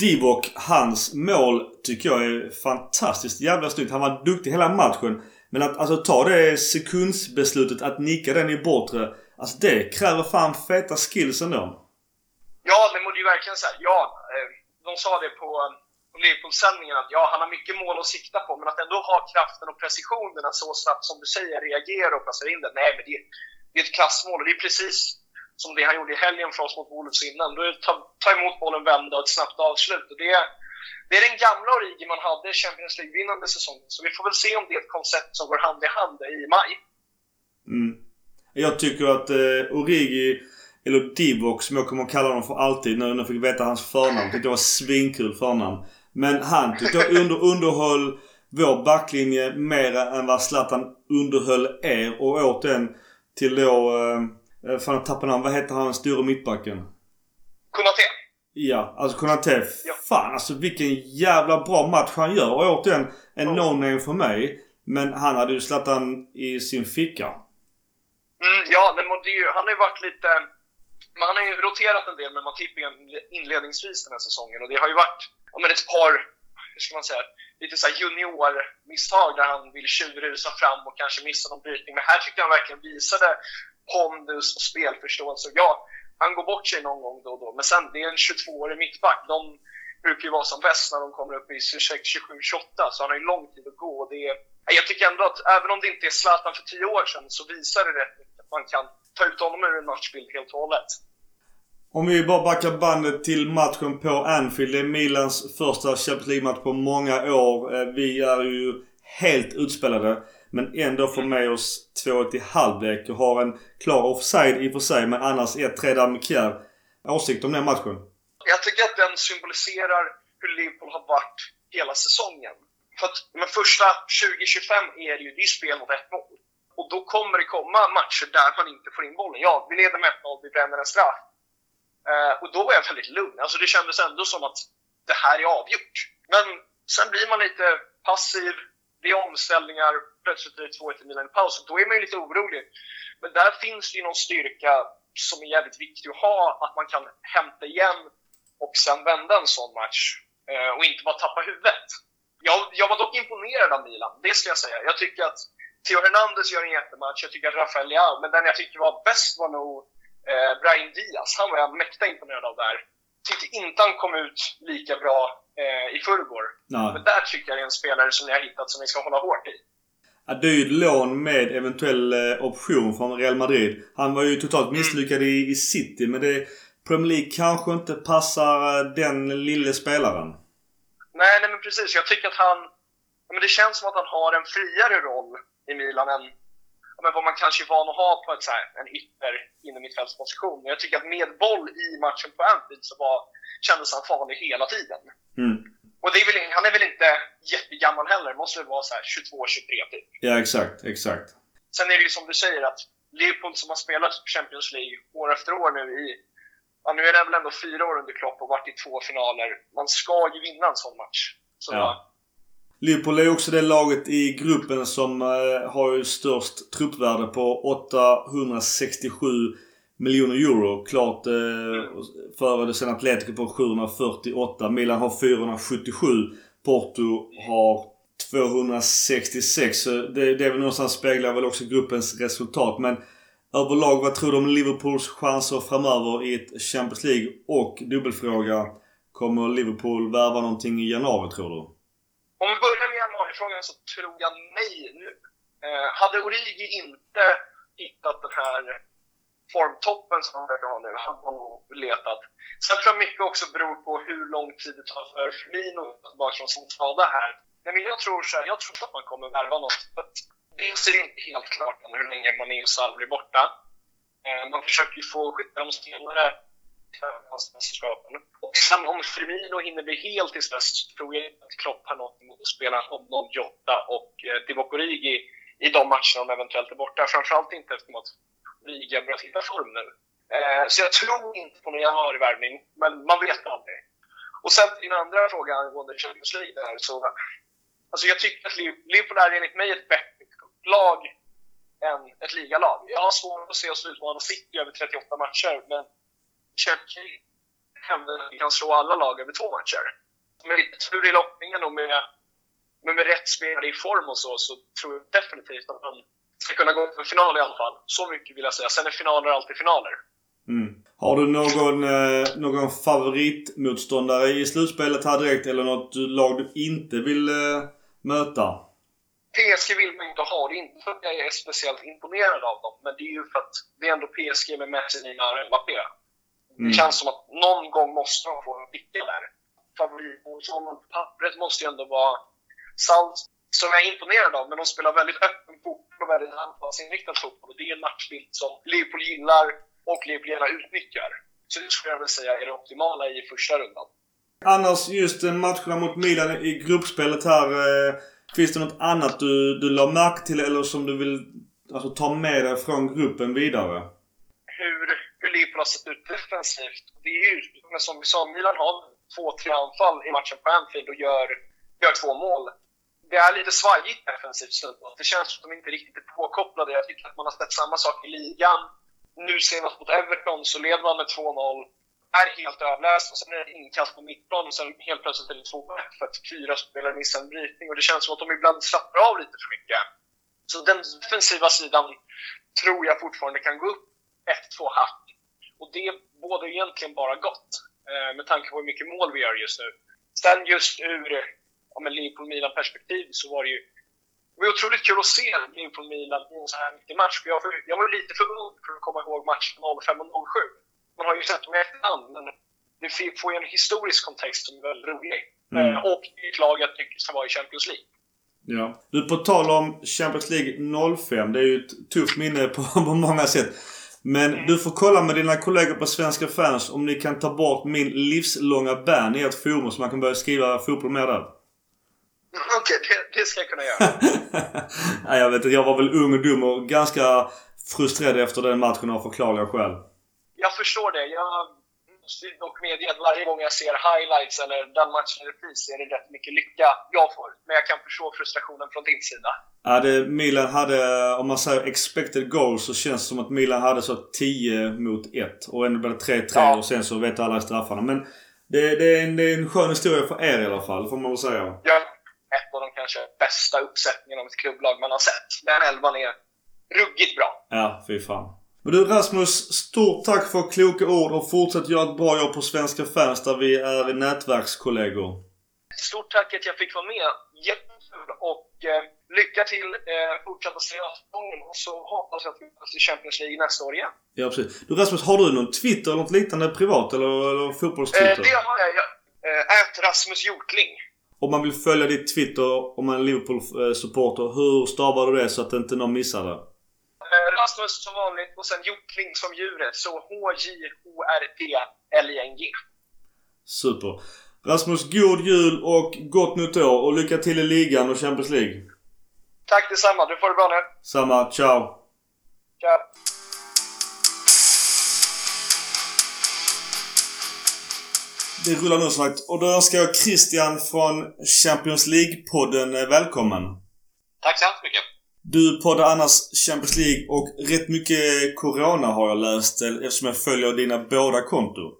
Divok, hans mål tycker jag är fantastiskt jävla snyggt. Han var duktig hela matchen. Men att alltså ta det sekundsbeslutet att nicka den i bortre. Alltså det kräver fan feta skills ändå. Ja, det är ju verkligen här. Ja, de sa det på, på Liverpool-sändningen att ja, han har mycket mål att sikta på, men att ändå ha kraften och precisionen att så snabbt som du säger reagera och placera in den. Nej, men det, det är ett klassmål och det är precis som det han gjorde i helgen för oss mot Wolves innan. Då är det ta, ta emot bollen, vända och ett snabbt avslut. Och det, det är den gamla Origi man hade i Champions League-vinnande säsongen. Så vi får väl se om det är ett koncept som går hand i hand i maj. Mm. Jag tycker att eh, Origi, eller Divock som jag kommer att kalla honom för alltid när jag fick veta hans förnamn. Tyckte det var svinkul förnamn. Men han tyckte jag under, underhöll vår backlinje mer än vad Zlatan underhöll er. Och återigen till då... Eh, fan jag tappade namn. Vad heter han stora mittbacken? Konate. Ja, alltså Konate. Ja. Fan alltså vilken jävla bra match han gör. Och återigen en mm. no-name för mig. Men han hade ju Zlatan i sin ficka. Mm, ja, men det han har ju varit lite man han har ju roterat en del med Matip inledningsvis den här säsongen. Och det har ju varit ja, men ett par, hur ska man säga, lite så juniormisstag där han vill tjurrusa fram och kanske missa någon brytning. Men här tyckte jag han verkligen visade pondus och spelförståelse. Ja, han går bort sig någon gång då och då. Men sen, det är en 22-årig mittback. De brukar ju vara som bäst när de kommer upp i 26, 27, 28. Så han har ju lång tid att gå. Och det är, jag tycker ändå att även om det inte är Zlatan för 10 år sedan så visar det rätt mycket att man kan ta ut honom ur en matchbild helt och hållet. Om vi bara backar bandet till matchen på Anfield. Det är Milans första Champions League-match på många år. Eh, vi är ju helt utspelade. Men ändå får med oss 2-1 i halvlek och har en klar offside i och för sig. Men annars 1-3 där med Kjär. Åsikt om den matchen? Jag tycker att den symboliserar hur Liverpool har varit hela säsongen. För att de första 20-25 är det ju det är spel mot ett mål. Och då kommer det komma matcher där man inte får in bollen. Ja, vi leder med 1-0, vi bränner en straff. Eh, och då var jag väldigt lugn. Alltså det kändes ändå som att det här är avgjort. Men sen blir man lite passiv, det är omställningar, plötsligt blir det 2-1 i Milan i paus. Då är man ju lite orolig. Men där finns det ju någon styrka som är jävligt viktig att ha, att man kan hämta igen och sen vända en sån match. Eh, och inte bara tappa huvudet. Jag, jag var dock imponerad av Milan, det ska jag säga. Jag tycker att Theo Hernandez gör en jättematch, jag tycker att Rafael Leao, men den jag tycker var bäst var nog eh, Brian Diaz. Han var jag mäkta imponerad av där. Tyckte inte han kom ut lika bra eh, i förrgår. Men där tycker jag det är en spelare som ni har hittat som ni ska hålla hårt i. Ja, dyrt lån med eventuell eh, option från Real Madrid. Han var ju totalt mm. misslyckad i, i City men det Premier League kanske inte passar eh, den lille spelaren. Nej, nej men precis. Jag tycker att han... Men det känns som att han har en friare roll i Milan än men vad man kanske är van att ha på ett, så här, en ytter inom mittfältsposition. Jag tycker att med boll i matchen på Anfield så var, kändes han farlig hela tiden. Mm. Och är väl, han är väl inte jättegammal heller, måste väl vara så 22-23 typ. Ja, exakt, exakt. Sen är det ju som du säger att Liverpool som har spelat Champions League år efter år nu i ja, nu är det väl ändå fyra år under Klopp och varit i två finaler. Man ska ju vinna en sån match. Så, ja. Liverpool är också det laget i gruppen som eh, har ju störst truppvärde på 867 miljoner euro. Klart eh, före det sen Atletico på 748. Milan har 477. Porto har 266. Så det, det är väl någonstans speglar väl också gruppens resultat. Men överlag, vad tror du om Liverpools chanser framöver i ett Champions League? Och dubbelfråga. Kommer Liverpool värva någonting i januari tror du? Om vi börjar med januarifrågan så tror jag nej nu. Eh, hade Origi inte hittat den här formtoppen som han verkar ha nu, hade han nog letat. Sen tror jag mycket också beror på hur lång tid det tar för Firmino att tillbaka från sin skada här. men jag tror så här, jag tror att man kommer värva något. Dels är det inte helt klart än hur länge Mané och Sal blir borta. Eh, man försöker ju få skydda dem mästerskapen. Och sen om Firmino hinner bli helt till så tror jag inte att Klopp har något emot att spela honom, Jota och eh, Divock Origi i de matcherna de eventuellt är borta. Framförallt inte eftersom att Origi har börjat hitta form nu. Eh, så jag tror inte på någon januarivärvning, men man vet aldrig. Och sen din andra fråga angående Champions League där, så alltså jag tycker att Liverpool är enligt mig ett bättre lag än ett ligalag. Jag har svårt att se oss utmana City över 38 matcher, men Chelsea hävdar att vi kan slå alla lag över två matcher. Med lite tur i lottningen och med, med, med rätt spelare i form och så, så tror jag definitivt att man ska kunna gå för final i alla fall. Så mycket vill jag säga. Sen är finaler alltid finaler. Mm. Har du någon, eh, någon favoritmotståndare i slutspelet här direkt eller något lag du inte vill eh, möta? PSG vill man inte ha. Det är inte för att jag är speciellt imponerad av dem, men det är ju för att det är ändå PSG med Messi, Neymar och Mbappé. Mm. Det känns som att någon gång måste de få en vicka där. Favoritmotståndaren på pappret måste ju ändå vara Salt, som jag är imponerad av, men de spelar väldigt öppen fotboll och väldigt anfallsinriktad fotboll. Och det är en matchbild som Liverpool gillar och Liverpool gärna utnyttjar. Så det skulle jag vilja säga är det optimala i första rundan. Annars, just matcherna mot Milan i gruppspelet här. Eh, finns det något annat du, du la märke till eller som du vill alltså, ta med dig från gruppen vidare? Liverpool har sett ut defensivt. Det är ju, som vi sa, Milan har två, tre anfall i matchen på Anfield och gör, gör två mål. Det är lite svajigt defensivt stundtals. Det känns som att de inte riktigt är påkopplade. Jag tycker att man har sett samma sak i ligan. Nu senast mot Everton så leder man med 2-0. Är helt överlägsen och sen är det inkast på mittplan och sen helt plötsligt är det 2-1 för att fyra spelare missar en brytning. Och det känns som att de ibland slappnar av lite för mycket. Så den defensiva sidan tror jag fortfarande kan gå upp ett, två hack. Och det bådar egentligen bara gott eh, med tanke på hur mycket mål vi gör just nu. Sen just ur ja, Liverpool-Milan-perspektiv så var det ju det var otroligt kul att se Liverpool-Milan i en så här viktig match. För jag, jag var lite för ung för att komma ihåg matchen 05 och 07. Man har ju sett dem i efterhand, men det får ju en historisk kontext som är väldigt rolig. Mm. Eh, och det är ett lag jag tycker ska vara i Champions League. Ja. Du, på tal om Champions League 05. Det är ju ett tufft minne på, <laughs> på många sätt. Men mm. du får kolla med dina kollegor på Svenska fans om ni kan ta bort min livslånga ban i ert forum så man kan börja skriva fotboll mer där. <laughs> Okej, okay, det, det, ska jag kunna göra. <laughs> Nej, jag vet inte. Jag var väl ung och dum och ganska frustrerad efter den matchen av förklarliga skäl. Jag förstår det. Jag dock medge att varje gång jag ser highlights eller den matchen i repris är det rätt mycket lycka jag får. Men jag kan förstå frustrationen från din sida. Ja, det, Milan hade, om man säger expected goals så känns det som att Milan hade så 10 mot 1. Och ändå blev det 3-3 ja. och sen så vet alla straffarna. Men det, det, är en, det är en skön historia för er i alla fall, får man väl säga. Ja, ett av de kanske bästa uppsättningarna av ett klubblag man har sett. Den elvan är ruggigt bra. Ja, fy fan. Men du Rasmus, stort tack för kloka ord och fortsätt göra ett bra jobb på Svenska fans där vi är nätverkskollegor. Stort tack att jag fick vara med. Jättekul och eh, lycka till eh, fortsatta säsongen och så hoppas jag att vi möts i Champions League nästa år igen. Ja, precis. Du Rasmus, har du någon Twitter eller något liknande privat eller, eller fotbollstwitter? Eh, det har jag. jag äh, Rasmus Hjortling. Om man vill följa ditt Twitter om man är Liverpool-supporter, hur stavar du det så att inte någon missar det? Rasmus som vanligt och sen Hjortling som djuret. Så H-J-O-R-T-L-I-N-G. Super. Rasmus, god jul och gott nytt år och lycka till i ligan och Champions League. Tack detsamma. Du får det bra nu. Samma. Ciao. Ciao. Det rullar nu som sagt. Och då önskar jag Christian från Champions League-podden eh, välkommen. Tack så hemskt mycket. Du poddar annars Champions League och rätt mycket Corona har jag läst eh, eftersom jag följer dina båda konton.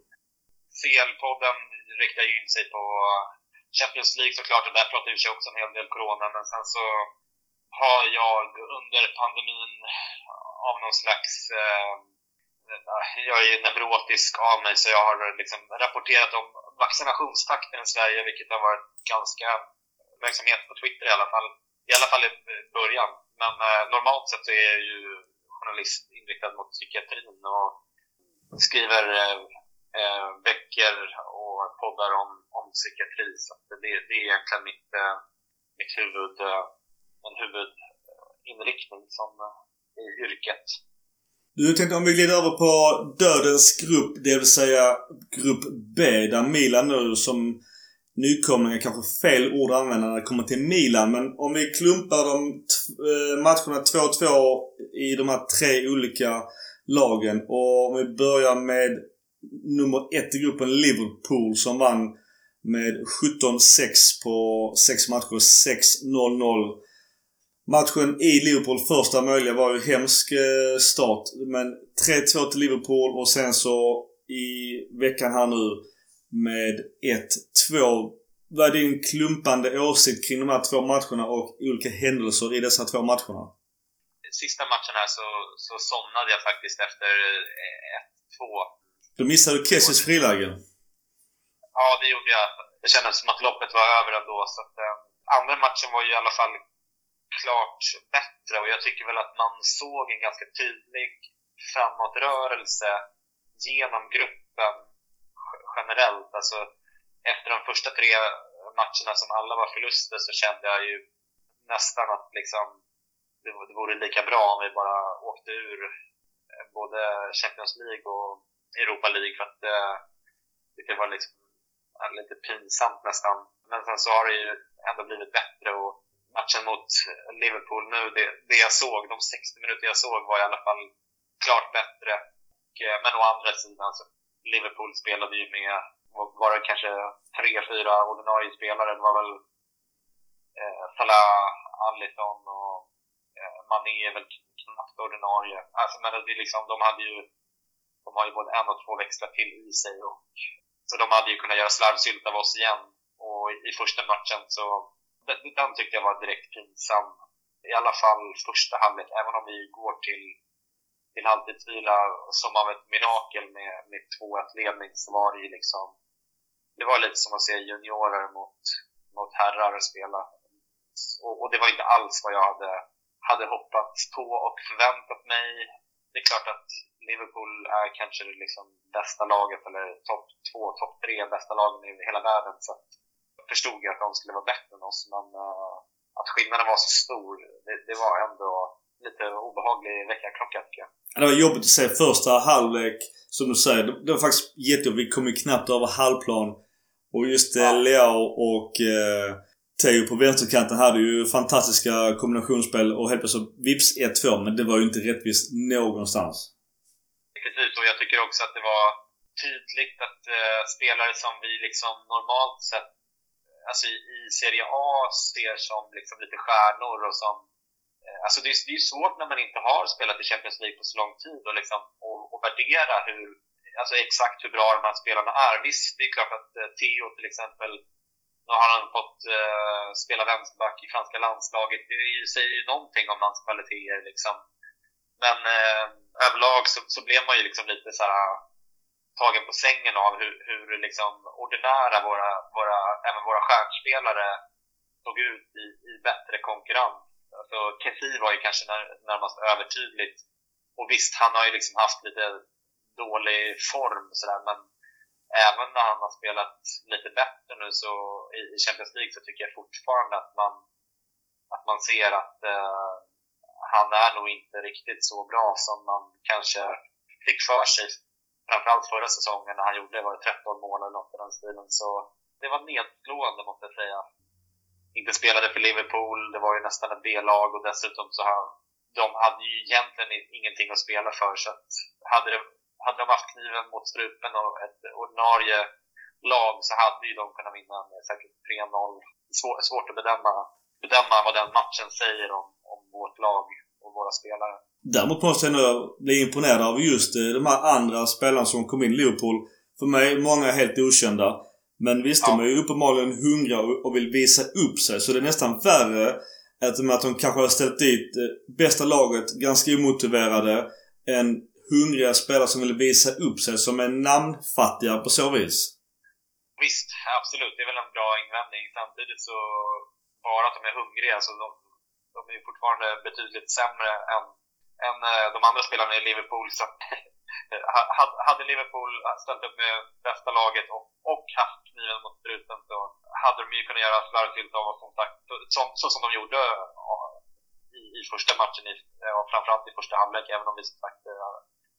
CL-podden riktar ju in sig på Champions League såklart och där pratar vi också en hel del Corona men sen så har jag under pandemin av någon slags eh, jag är neurotisk av mig så jag har liksom rapporterat om vaccinationstakten i Sverige vilket har varit ganska verksamhet på Twitter i alla fall. I alla fall i början. Men eh, normalt sett så är jag ju journalist inriktad mot psykiatrin och skriver eh, eh, böcker och poddar om, om psykiatri. Så det, det är egentligen mitt, eh, mitt huvud, eh, en huvudinriktning som, eh, i yrket. Du tänkte om vi glider över på dödens grupp, det vill säga grupp B, där Milan nu som nykomlingar kanske fel ord att använda när det kommer till Milan. Men om vi klumpar de eh, matcherna 2-2 i de här tre olika lagen. Och om vi börjar med nummer ett i gruppen Liverpool som vann med 17-6 på 6 matcher. 6-0-0. Matchen i Liverpool, första möjliga, var ju hemsk eh, start. Men 3-2 till Liverpool och sen så i veckan här nu med 1-2. Vad är din klumpande åsikt kring de här två matcherna och olika händelser i dessa två matcherna? Sista matchen här så, så somnade jag faktiskt efter 1-2. Då missade du Kessis friläge. Ja, det gjorde jag. Det kändes som att loppet var över ändå. Så att, eh, andra matchen var ju i alla fall klart bättre och jag tycker väl att man såg en ganska tydlig framåtrörelse genom gruppen generellt. Alltså, efter de första tre matcherna som alla var förluster så kände jag ju nästan att liksom, det, det vore lika bra om vi bara åkte ur eh, både Champions League och Europa League för att det, det var liksom eh, lite pinsamt nästan. Men sen så har det ju ändå blivit bättre och matchen mot Liverpool nu, det, det jag såg, de 60 minuter jag såg var i alla fall klart bättre. Men å andra sidan så Liverpool spelade ju med, var det kanske tre, fyra ordinarie spelare. Det var väl eh, Salah, Allison och eh, Mané är väl knappt ordinarie. Alltså, men det är liksom, de hade ju, de har ju både en och två växlar till i sig och så de hade ju kunnat göra slarvsylt av oss igen. Och i första matchen så, den, den tyckte jag var direkt pinsam. I alla fall första halvlek, även om vi går till till halvtidsvila som av ett mirakel med, med 2-1 ledning så var det ju liksom det var lite som att se juniorer mot, mot herrar spela. Och, och, det var inte alls vad jag hade, hade hoppats på och förväntat mig. Det är klart att Liverpool är kanske liksom bästa laget, eller topp två, topp tre bästa lagen i hela världen. Så jag förstod ju att de skulle vara bättre än oss, men uh, att skillnaden var så stor, det, det var ändå lite obehaglig väckarklocka tycker jag. Det var jobbigt att se första halvlek. Som du säger, det var faktiskt jättejobbigt. Vi kom ju knappt över halvplan. Och just eh, ja. Leao och eh, Teo på vänsterkanten hade ju fantastiska kombinationsspel och helt plötsligt vips 1-2. Men det var ju inte rättvist någonstans. Precis, och jag tycker också att det var tydligt att eh, spelare som vi liksom normalt sett alltså i, i Serie A ser som liksom lite stjärnor och som Eh, alltså det är, det är svårt när man inte har spelat i Champions League på så lång tid och, liksom, och, och värdera hur, alltså exakt hur bra de här spelarna är. Visst, det är klart att eh, Theo till exempel, nu har han fått uh, spela vänsterback i franska landslaget. Det säger ju någonting om hans kvaliteter liksom. Men uh, överlag så, så blev man ju liksom lite så här, tagen på sängen av hur, hur liksom ordinära våra, våra, även våra stjärnspelare såg ut i, i bättre konkurrens Alltså, Kefi var ju kanske när, närmast övertydligt. Och visst, han har ju liksom haft lite dålig form sådär, men även när han har spelat lite bättre nu så i, i Champions League så tycker jag fortfarande att man, att man ser att eh, han är nog inte riktigt så bra som man kanske fick för sig. Framförallt förra säsongen när han gjorde var det 13 mål eller något i den stilen. Så det var nedslående måste jag säga inte spelade för Liverpool. Det var ju nästan ett B-lag och dessutom så har de hade ju egentligen ingenting att spela för. Så att hade, det, hade de haft kniven mot strupen och ett ordinarie lag så hade ju de kunnat vinna med säkert 3-0. Svår, svårt att bedöma, bedöma vad den matchen säger om, om vårt lag och våra spelare. Däremot måste jag ändå bli imponerad av just eh, de här andra spelarna som kom in i Liverpool. För mig, många är helt okända. Men visst, ja. de är ju uppenbarligen hungriga och vill visa upp sig. Så det är nästan värre att de kanske har ställt dit eh, bästa laget, ganska omotiverade, än hungriga spelare som vill visa upp sig som är namnfattiga på så vis. Visst, absolut. Det är väl en bra invändning. Samtidigt så, bara att de är hungriga, så de, de är fortfarande betydligt sämre än, än eh, de andra spelarna i Liverpool. Så <laughs> hade Liverpool ställt upp med bästa laget och, och haft kniven mot struten så hade de ju kunnat göra slarvfyllt av oss som sagt, så, så som de gjorde i, i första matchen, i, ja, framförallt i första halvlek, även om vi som sagt eh,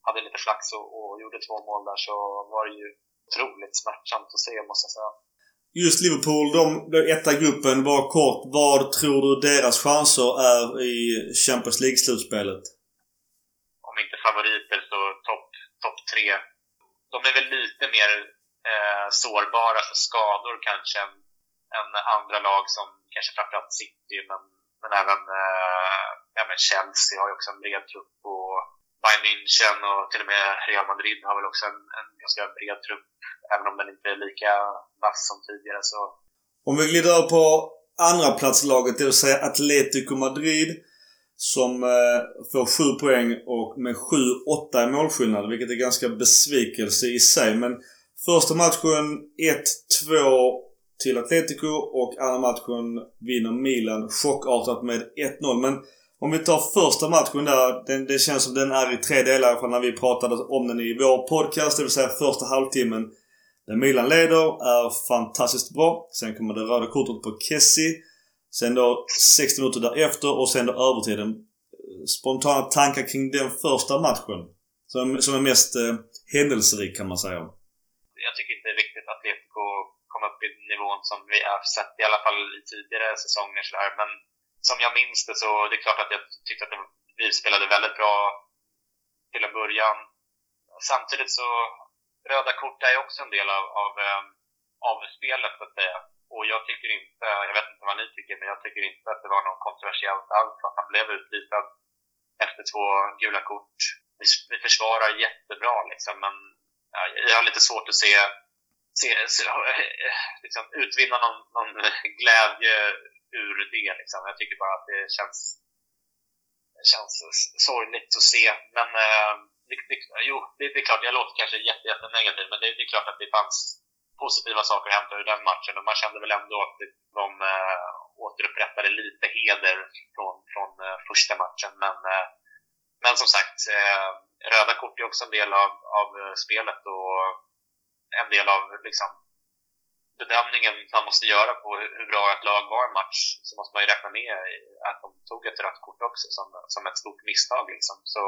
hade lite flax och, och gjorde två mål där så var det ju otroligt smärtsamt att se måste jag säga. Just Liverpool, de, de etta gruppen, bara kort. Vad tror du deras chanser är i Champions League-slutspelet? Om inte favoriter så topp topp tre. De är väl lite mer eh, sårbara för skador kanske än, än andra lag som kanske framförallt City men, men även eh, ja, men Chelsea har ju också en bred trupp och Bayern München och till och med Real Madrid har väl också en, en ganska bred trupp även om den inte är lika vass som tidigare så om vi glider över på andra platslaget, det vill säga Atletico Madrid som eh, får 7 poäng och med 7-8 i målskillnad, vilket är ganska besvikelse i sig. Men första matchen 1-2 till Atletico och andra matchen vinner Milan chockartat med 1-0. Men om vi tar första matchen där. Den, det känns som den är i tre delar från när vi pratade om den i vår podcast. Det vill säga första halvtimmen. Där Milan leder är fantastiskt bra. Sen kommer det röda kortet på Kessie. Sen då 60 minuter därefter och sen då övertiden. Spontana tankar kring den första matchen? Som, som är mest eh, händelserik kan man säga. Jag tycker inte det är viktigt att Atletico kom upp i nivån som vi har sett i alla fall i tidigare säsonger sådär. Men som jag minns det så det är klart att jag tyckte att vi spelade väldigt bra till en början. Samtidigt så röda kort är också en del av, av, eh, av spelet så att säga. Och jag tycker inte, jag vet analytiker, men jag tycker inte att det var något kontroversiellt alls att han blev utvisad efter två gula kort. Vi, vi försvarar jättebra liksom, men ja, jag har lite svårt att se, se, se liksom, utvinna någon, någon glädje ur det. Liksom. Jag tycker bara att det känns, känns sorgligt att se. Men eh, det, det, jo, det, det, är klart, jag låter kanske jätte, jätte negativ, men det, det är klart att det fanns positiva saker att hämta ur den matchen och man kände väl ändå att de äh, återupprättade lite heder från, från eh, första matchen. Men, eh, men som sagt, röda kort är också en del av, av spelet och en del av liksom, bedömningen man måste göra på hur bra ett lag var en match så måste man ju räkna med att de tog ett rött kort också som, som ett stort misstag. Liksom. Så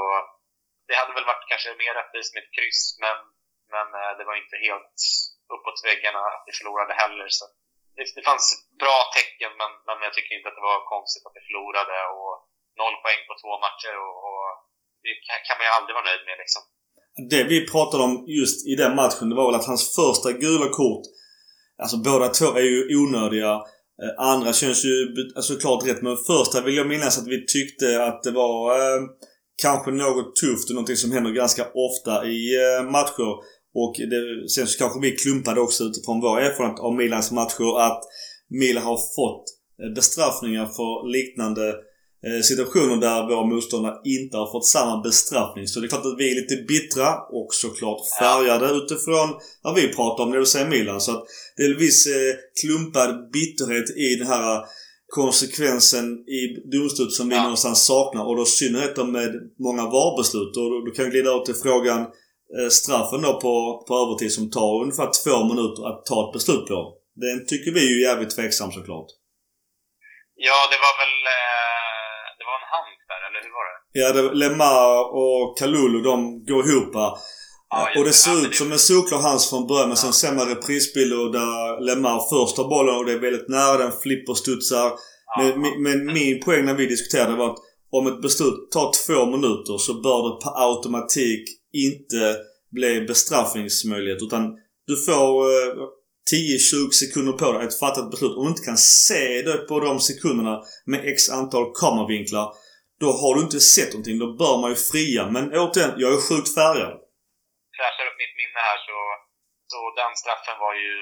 det hade väl varit kanske mer rättvist med ett kryss men, men eh, det var inte helt uppåt väggarna att vi förlorade heller. Så det, det fanns bra tecken, men, men jag tycker inte att det var konstigt att vi förlorade. Och noll poäng på två matcher och, och det kan man ju aldrig vara nöjd med liksom. Det vi pratade om just i den matchen, det var väl att hans första gula kort Alltså båda två är ju onödiga. Eh, andra känns ju såklart alltså, rätt men första vill jag minnas att vi tyckte att det var eh, kanske något tufft och någonting som händer ganska ofta i eh, matcher. Och det, sen så kanske vi klumpade också utifrån vår erfarenhet av Milans matcher att Milan har fått eh, bestraffningar för liknande eh, situationer där våra motståndare inte har fått samma bestraffning. Så det är klart att vi är lite bittra och såklart färgade utifrån vad vi pratar om, det vill säga Milan. Så att det är en viss eh, klumpad bitterhet i den här konsekvensen i domslut som vi ja. någonstans saknar. Och då i synnerhet med många VAR-beslut. Och då, kan vi glida över till frågan straffen då på, på övertid som tar ungefär två minuter att ta ett beslut på. Den tycker vi är ju jävligt tveksam såklart. Ja, det var väl... Eh, det var en hand där, eller hur var det? Ja, det, Lemar och Kalulu de går ihop. Ja, och det ser ut som en solklar hands från början men ja. sen ser man reprisbilder där Lemar först har bollen och det är väldigt nära. Den flipper studsar. Ja, men, men min poäng när vi diskuterade var att om ett beslut tar två minuter så bör det per automatik inte bli bestraffningsmöjlighet. Utan du får... Eh, 10-20 sekunder på dig att fatta ett beslut. Om du inte kan se det på de sekunderna med x antal kameravinklar. Då har du inte sett någonting. Då bör man ju fria. Men återigen, jag är sjukt färgad. Fräschar upp mitt minne här så, så den straffen var ju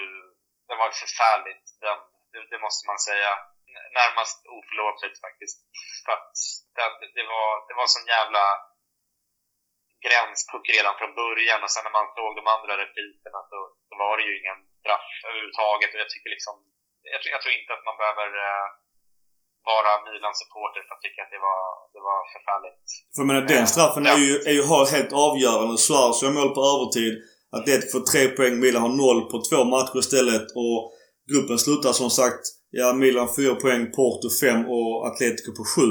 den var förfärligt. Den, det, det måste man säga. Närmast oförlåtligt faktiskt. För att det, det, var, det var sån jävla gränspuck redan från början och sen när man såg de andra repriserna så, så var det ju ingen straff överhuvudtaget. Och jag tycker liksom, jag, jag tror inte att man behöver eh, vara Milan-supporter för att tycka att det var, det var förfärligt. För jag menar den straffen är ju, är ju helt avgörande. Suarez gör mål på övertid. Atletico får tre poäng. Milan har noll på två matcher istället. Och gruppen slutar som sagt, ja Milan fyra poäng, Porto fem och Atletico på sju.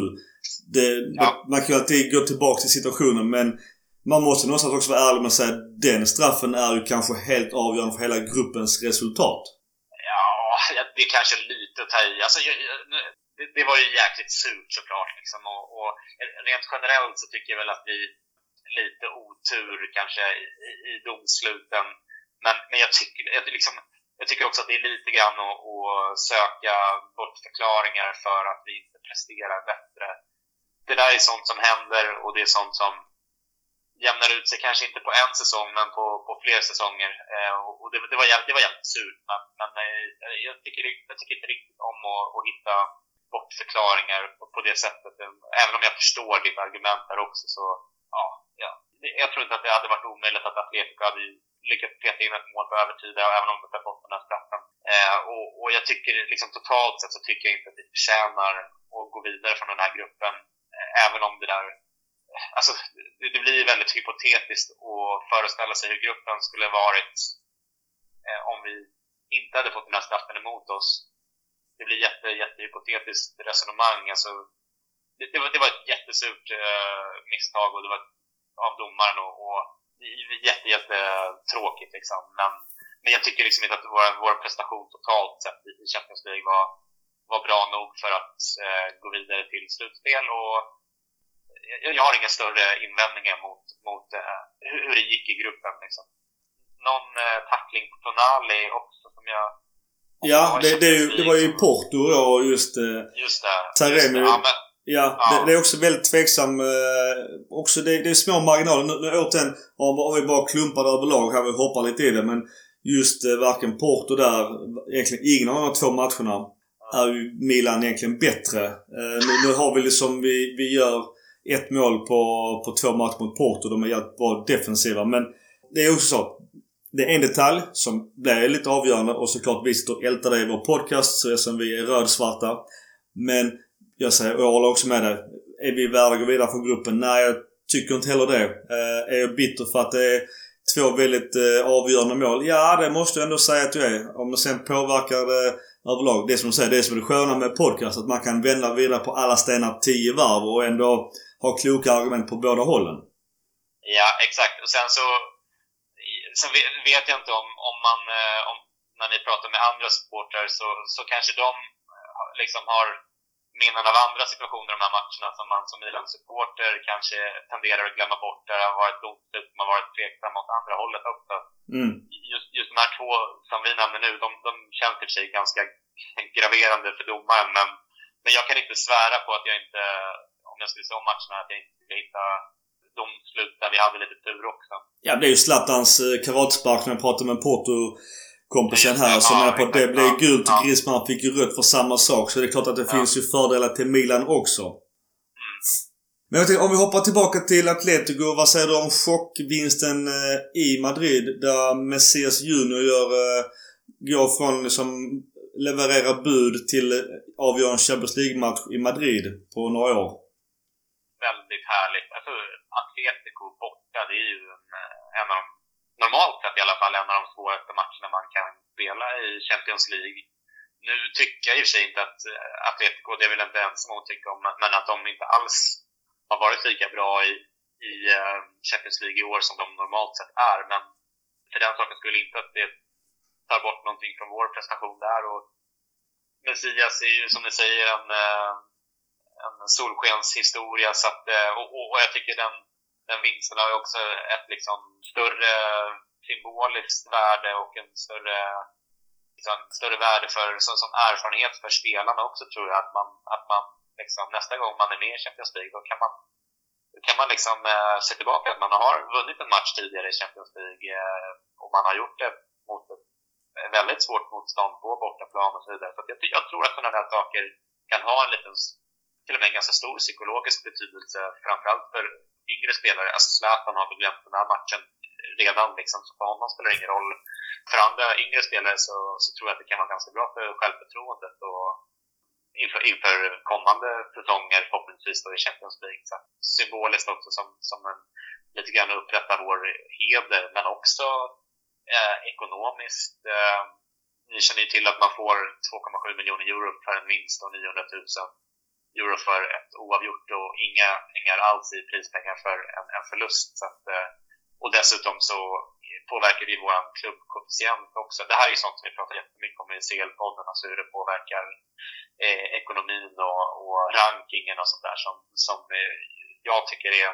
Det, ja. Man kan ju alltid gå tillbaka till situationen men man måste någonstans också vara ärlig med att säga att den straffen är ju kanske helt avgörande för hela gruppens resultat. Ja, det är kanske lite att ta i. Alltså, det, det, var ju jäkligt surt såklart. Liksom. Och, och, rent generellt så tycker jag väl att vi lite otur kanske i, i domsluten. Men, men jag, tycker, jag, liksom, jag tycker också att det är lite grann att, att söka bortförklaringar för att vi inte presterar bättre. Det där är sånt som händer och det är sånt som jämnar ut sig, kanske inte på en säsong, men på, på fler säsonger. Eh, och det, det, var jävligt, det var jävligt surt, men, men eh, jag, tycker, jag tycker inte riktigt om att, att hitta bortförklaringar på, på det sättet. Ehm, även om jag förstår ditt argument där också, så ja, ja. Jag tror inte att det hade varit omöjligt att Atletico hade lyckats peta in ett mål på övertid, även om de inte fått den här straffen. Eh, och, och jag tycker liksom totalt sett så tycker jag inte att vi förtjänar att gå vidare från den här gruppen, eh, även om det där alltså, det, det blir väldigt hypotetiskt att föreställa sig hur gruppen skulle varit eh, om vi inte hade fått den här straffen emot oss. Det blir jätte, jättehypotetiskt resonemang. Alltså, det, det, var, det var ett jättesurt eh, misstag och det var av domaren och, och jätte, jätte tråkigt liksom. Men, men jag tycker liksom inte att vår, vår prestation totalt sett i Champions League var, var bra nog för att eh, gå vidare till slutspel och jag, har inga större invändningar mot, mot uh, hur det gick i gruppen. Liksom. Någon uh, tackling på Tonali också som jag... Ja, det, det, det, var ju Porto då just... Uh, just det. Taremi. Ja, men, Ja, ja. Det, det, är också väldigt tveksam. Eh, också det, det, är små marginaler. Nu, nu återigen, om, om vi bara klumpar det överlag här, vi hoppar lite i det. Men just eh, varken Porto där, egentligen ingen av de två matcherna är ju Milan egentligen bättre. Eh, nu, nu, har vi liksom, vi, vi gör ett mål på, på två matcher mot Porto. De är jävligt bra defensiva. Men det är också så. Det är en detalj som blir lite avgörande och såklart vi sitter och ältar det i vår podcast så vi är rödsvarta. Men jag säger, och jag håller också med dig. Är vi värda att gå vidare från gruppen? Nej, jag tycker inte heller det. Eh, är jag bitter för att det är två väldigt eh, avgörande mål? Ja, det måste jag ändå säga att jag är. Om det sen påverkar det överlag. Det som du säger, det är som är det sköna med podcast. Att man kan vända vidare på alla stenar tio varv och ändå har kloka argument på båda hållen. Ja, exakt. Och sen så sen vet jag inte om, om man, eh, om, när ni pratar med andra supportrar så, så kanske de eh, liksom har minnen av andra situationer i de här matcherna som man som Milan-supporter kanske tenderar att glömma bort där det har varit domslut som har varit tveksamma åt andra hållet också. Mm. Just, just de här två som vi nämner nu, de, de känns i och för sig ganska graverande för domaren men, men jag kan inte svära på att jag inte om jag skulle se om matcherna att jag inte skulle hitta domslut där vi hade lite tur också. Ja, det är ju Zlatans eh, karatspark när jag pratade med Porto kompisen här som är på att det blev gult ja. Griezmann fick ju rött för samma sak. Så det är klart att det ja. finns ju fördelar till Milan också. Mm. Men jag tänkte, om vi hoppar tillbaka till Atletico. Vad säger du om chockvinsten eh, i Madrid där Messias Junior gör, eh, går från liksom leverera bud till avgörande Champions League-match i Madrid på några år? Väldigt härligt. Alltså, Atletico borta, det är ju en, eh, en av de, normalt sett i alla fall, en av de svåraste matcherna man kan spela i Champions League. Nu tycker jag i och för sig inte att eh, Atletico, det är väl inte ens att tycka om, men att de inte alls har varit lika bra i, i eh, Champions League i år som de normalt sett är. Men för den saken skulle inte att det tar bort någonting från vår prestation där. Och Messias är ju som ni säger en, eh, en solskenshistoria. Så att, eh, och, och, jag tycker den, den vinsten har ju också ett liksom större symboliskt värde och en större liksom, större värde för, som, som erfarenhet för spelarna också tror jag. Att man, att man liksom, nästa gång man är med i Champions League, då kan man, kan man liksom eh, se tillbaka att man har vunnit en match tidigare i Champions League eh, och man har gjort det mot ett väldigt svårt motstånd på bortaplan och så vidare. Så jag, jag tror att sådana där saker kan ha en liten, till och med en ganska stor psykologisk betydelse, framförallt för yngre spelare. Alltså Zlatan har glömt den här matchen redan, liksom, så för honom spelar det ingen roll. För andra yngre spelare så, så tror jag att det kan vara ganska bra för självförtroendet och inför, inför kommande säsonger förhoppningsvis då i Champions League. Så symboliskt också som, som en, lite grann upprätta vår heder, men också eh, ekonomiskt. Eh, ni känner ju till att man får 2,7 miljoner euro för en vinst och 900 000 euro för ett oavgjort och inga pengar alls i prispengar för en, en förlust. Så att, eh, och dessutom så påverkar det vår klubbkoefficient också. Det här är ju sånt som vi pratar jättemycket om i CL-podden, alltså hur det påverkar eh, ekonomin och, och, rankingen och sånt där som, som eh, jag tycker är,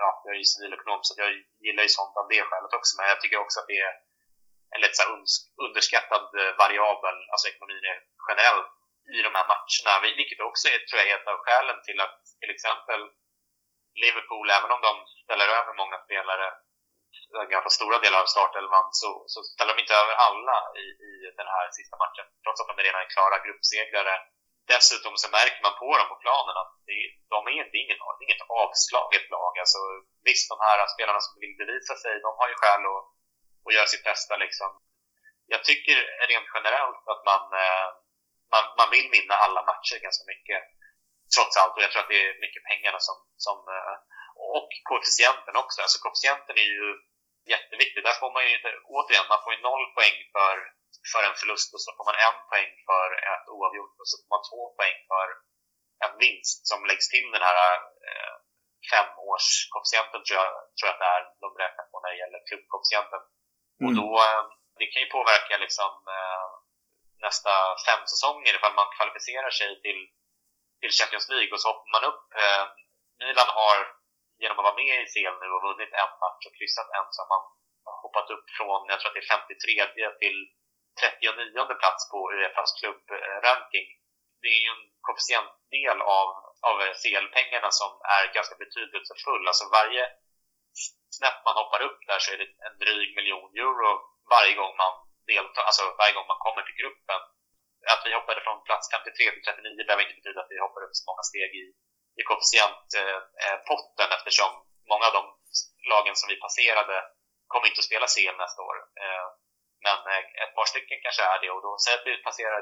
ja, jag är ju civilekonom så jag gillar ju sånt av det skälet också, men jag tycker också att det är en lite så underskattad eh, variabel, alltså ekonomin är generellt i de här matcherna, vilket också är, tror jag, ett av skälen till att till exempel Liverpool, även om de ställer över många spelare eh, ganska stora delar av startelvan så, så ställer de inte över alla i, i den här sista matchen, trots att de är redan är klara gruppsegrare. Dessutom så märker man på dem på planen att det, de är, det är inget, det är inget avslaget lag. Alltså, visst, de här spelarna som vill bevisa sig, de har ju skäl att, att göra sitt bästa. Liksom. Jag tycker rent generellt att man, eh, man, man vill vinna alla matcher ganska mycket, trots allt. Och jag tror att det är mycket pengarna som, som eh, och koefficienten också. Alltså koefficienten är ju jätteviktig. Där får man ju, återigen, man får ju noll poäng för, för en förlust och så får man en poäng för ett oavgjort och så får man två poäng för en vinst som läggs till den här eh, femårskoefficienten tror jag, tror jag att det är de räknar på när det gäller klubbkoefficienten. Mm. Och då, eh, det kan ju påverka liksom eh, nästa fem säsonger ifall man kvalificerar sig till, till Champions League och så hoppar man upp. Eh, Milan har genom att vara med i CL nu och vunnit en match och kryssat en så har man hoppat upp från, jag tror att det är 53 till 39 plats på Uefas klubbranking. Det är ju en koefficientdel av, av CL-pengarna som är ganska betydelsefull. Alltså varje snäpp man hoppar upp där så är det en dryg miljon euro varje gång man delta, alltså varje gång man kommer till gruppen. Att vi hoppade från plats 53 till 39 behöver inte betyda att vi hoppade upp så många steg i, i koefficientpotten eh, eh eftersom många av de lagen som vi passerade kommer inte att spela CL nästa år. Eh, men eh, ett par stycken kanske är det och då säger att vi passerar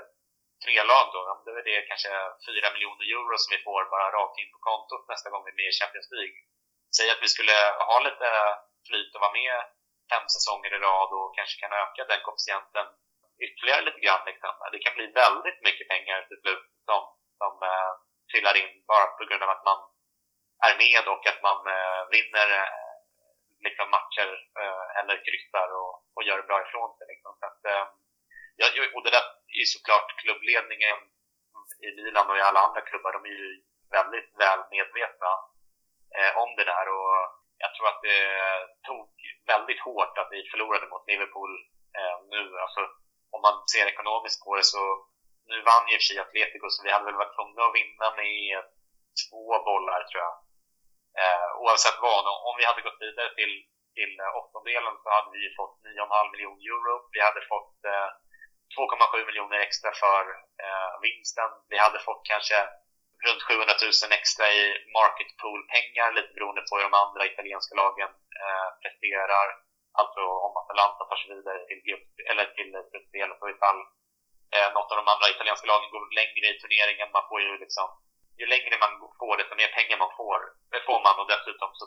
tre lag då, då är det kanske 4 miljoner euro som vi får bara rakt in på kontot nästa gång vi är med i Champions League. Säg att vi skulle ha lite flyt och vara med fem säsonger i rad och kanske kan öka den koefficienten ytterligare lite grann. Liksom. Det kan bli väldigt mycket pengar till slut som, som eh, trillar in bara på grund av att man är med och att man eh, vinner eh, liksom matcher eh, eller kryssar och, och gör bra ifrån sig. Liksom. Så att, eh, och det där är såklart klubbledningen i Milan och i alla andra klubbar, de är ju väldigt väl medvetna eh, om det där och jag tror att det tog väldigt hårt att vi förlorade mot Liverpool eh, nu. Alltså, om man ser ekonomiskt på det så nu vann ju i och för sig Atletico så vi hade väl varit tvungna att vinna med två bollar tror jag. Eh, oavsett vad, om vi hade gått vidare till, till eh, åttondelen så hade vi fått 9,5 miljoner euro. Vi hade fått eh, 2,7 miljoner extra för eh, vinsten. Vi hade fått kanske runt 700 000 extra i market pool-pengar, lite beroende på hur de andra italienska lagen eh, presterar. Alltså om Atalanta tar sig vidare till grupp, eller till slutspelet och ifall eh, något av de andra italienska lagen går längre i turneringen. Man får ju liksom, ju längre man får desto mer pengar man får, det får man och dessutom så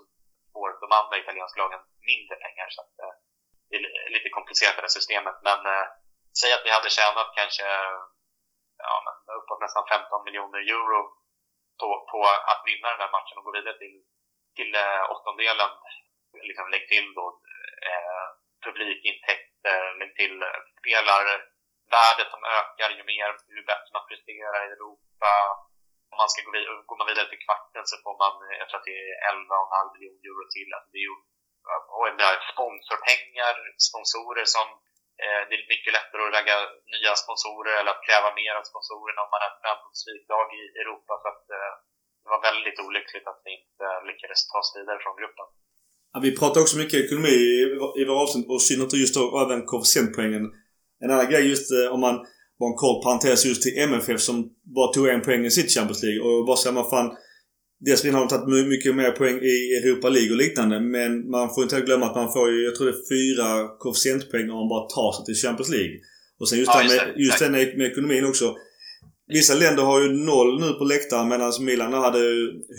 får de andra italienska lagen mindre pengar. Så att, eh, det är lite komplicerat det här systemet. Men eh, säg att vi hade tjänat kanske ja, men uppåt nästan 15 miljoner euro på, på att vinna den här matchen och gå vidare till, till eh, åttondelen. Liksom, lägg till då eh, publikintäkter, lägg till eh, spelarvärdet som ökar ju mer, ju bättre man presterar i Europa. Om man ska gå vid, går man vidare till kvarten så får man, eh, jag tror att det är 11,5 miljoner euro till. Alltså det är ju, eh, och sponsorpengar, sponsorer som Eh, det är mycket lättare att ragga nya sponsorer eller att kräva mer av sponsorerna om man är ett framgångsrikt lag i Europa. Så att, eh, det var väldigt olyckligt att vi inte lyckades ta oss vidare från gruppen. Ja, vi pratar också mycket ekonomi i, våra avsnitt och synnerhet just då även koefficientpoängen. En annan grej just eh, om man, bara en kort parentes just till MFF som bara tog en poäng i sitt Champions League och bara säger man fan Dessförinnan har de tagit mycket mer poäng i Europa League och liknande. Men man får inte glömma att man får ju, jag tror det är fyra koefficientpoäng om man bara tar sig till Champions League. Och sen just, ja, just, med, just med ekonomin också. Vissa länder har ju noll nu på läktaren medan Milan hade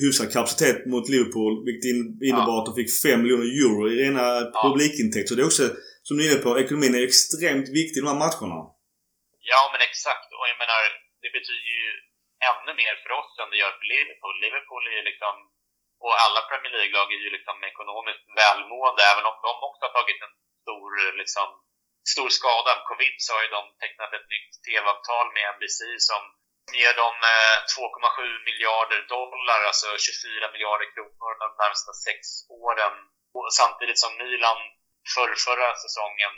hyfsad kapacitet mot Liverpool. Vilket innebar att de fick 5 miljoner euro i rena ja. publikintäkter. Så det är också, som du är inne på, ekonomin är extremt viktig i de här matcherna. Ja men exakt. Och jag menar, det betyder ju ännu mer för oss än det gör för Liverpool. Liverpool är ju liksom, och alla Premier League-lag är ju liksom ekonomiskt välmående, även om de också har tagit en stor, liksom, stor skada av covid så har ju de tecknat ett nytt TV-avtal med NBC som ger dem eh, 2,7 miljarder dollar, alltså 24 miljarder kronor de närmsta sex åren. Och samtidigt som Milan för förra säsongen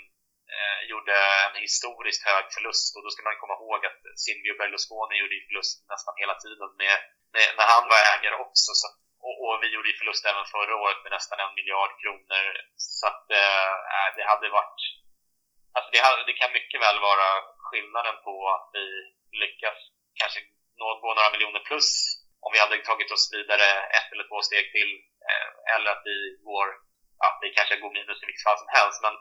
eh, gjorde en historiskt hög förlust och då ska man komma ihåg att Silvio Berlusconi gjorde förlust nästan hela tiden med, med när han var ägare också. Så, och, och, vi gjorde förlust även förra året med nästan en miljard kronor. Så att eh, eh, det hade varit... Alltså det, hade, det kan mycket väl vara skillnaden på att vi lyckas kanske nå, gå några miljoner plus om vi hade tagit oss vidare ett eller två steg till. Eh, eller att vi går, ja, vi kanske går minus i vilket fall som helst. Men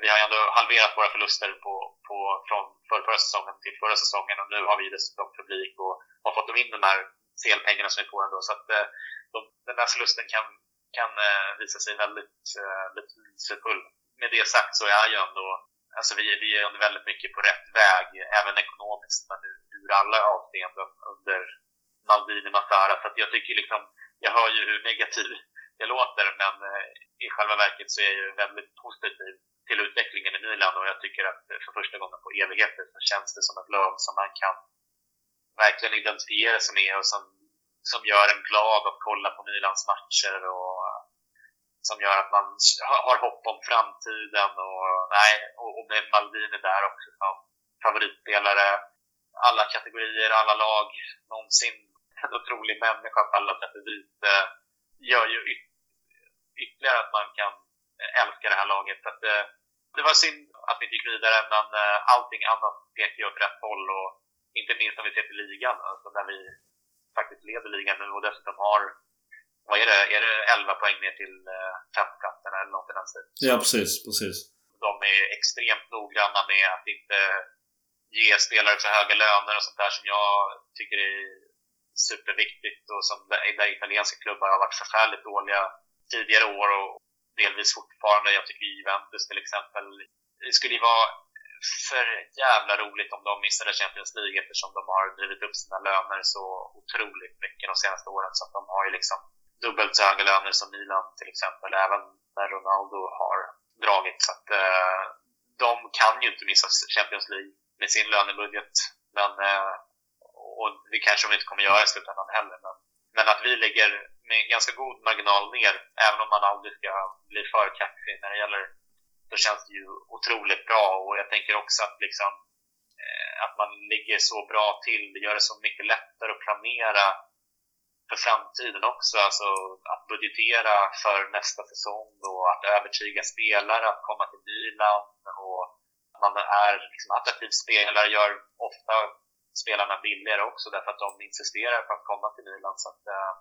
vi har ju ändå halverat våra förluster på, på, från för, förra säsongen till förra säsongen och nu har vi dessutom publik och har fått in de här felpengarna som vi får ändå. Så att eh, de, den där förlusten kan, kan eh, visa sig väldigt eh, betydelsefull. Med det sagt så är ju ändå, alltså vi, vi är väldigt mycket på rätt väg, även ekonomiskt, men ur alla avseenden under Maldini Matara. Så att jag tycker liksom, jag hör ju hur negativ det låter, men eh, i själva verket så är jag ju väldigt positiv till utvecklingen i Milan och jag tycker att eh, för första gången på evigheter så känns det som ett lag som man kan verkligen identifiera sig med och som, som gör en glad att kolla på Milans matcher och eh, som gör att man har hopp om framtiden och, nej, och, med Maldini där också som favoritspelare. Alla kategorier, alla lag, någonsin en otrolig människa på alla sätt och vis gör ju ytterligare att man kan älskar det här laget. Så att, eh, det var synd att vi inte gick vidare, men eh, allting annat pekar ju åt rätt håll. Och inte minst om vi ser till ligan, alltså där vi faktiskt leder ligan nu och dessutom har vad är det, är det 11 poäng ner till eh, femteplatsen eller något i den stilen? Ja, precis, precis. De är extremt noggranna med att inte ge spelare för höga löner och sånt där som jag tycker är superviktigt och som där italienska klubbar har varit förfärligt dåliga tidigare år och delvis fortfarande. Jag tycker Juventus till exempel, det skulle ju vara för jävla roligt om de missade Champions League eftersom de har drivit upp sina löner så otroligt mycket de senaste åren. Så att de har ju liksom dubbelt så höga löner som Milan till exempel, även när Ronaldo har dragit. Så att eh, de kan ju inte missa Champions League med sin lönebudget. Men, eh, och det kanske de inte kommer göra i slutändan heller. Men, men att vi ligger med ganska god marginal ner, även om man aldrig ska bli för kaxig när det gäller, då känns det ju otroligt bra och jag tänker också att liksom eh, att man ligger så bra till, det gör det så mycket lättare att planera för framtiden också, alltså att budgetera för nästa säsong och att övertyga spelare att komma till Milan och att man är liksom attraktiv spelare gör ofta spelarna billigare också därför att de insisterar på att komma till Milan. Så att, eh,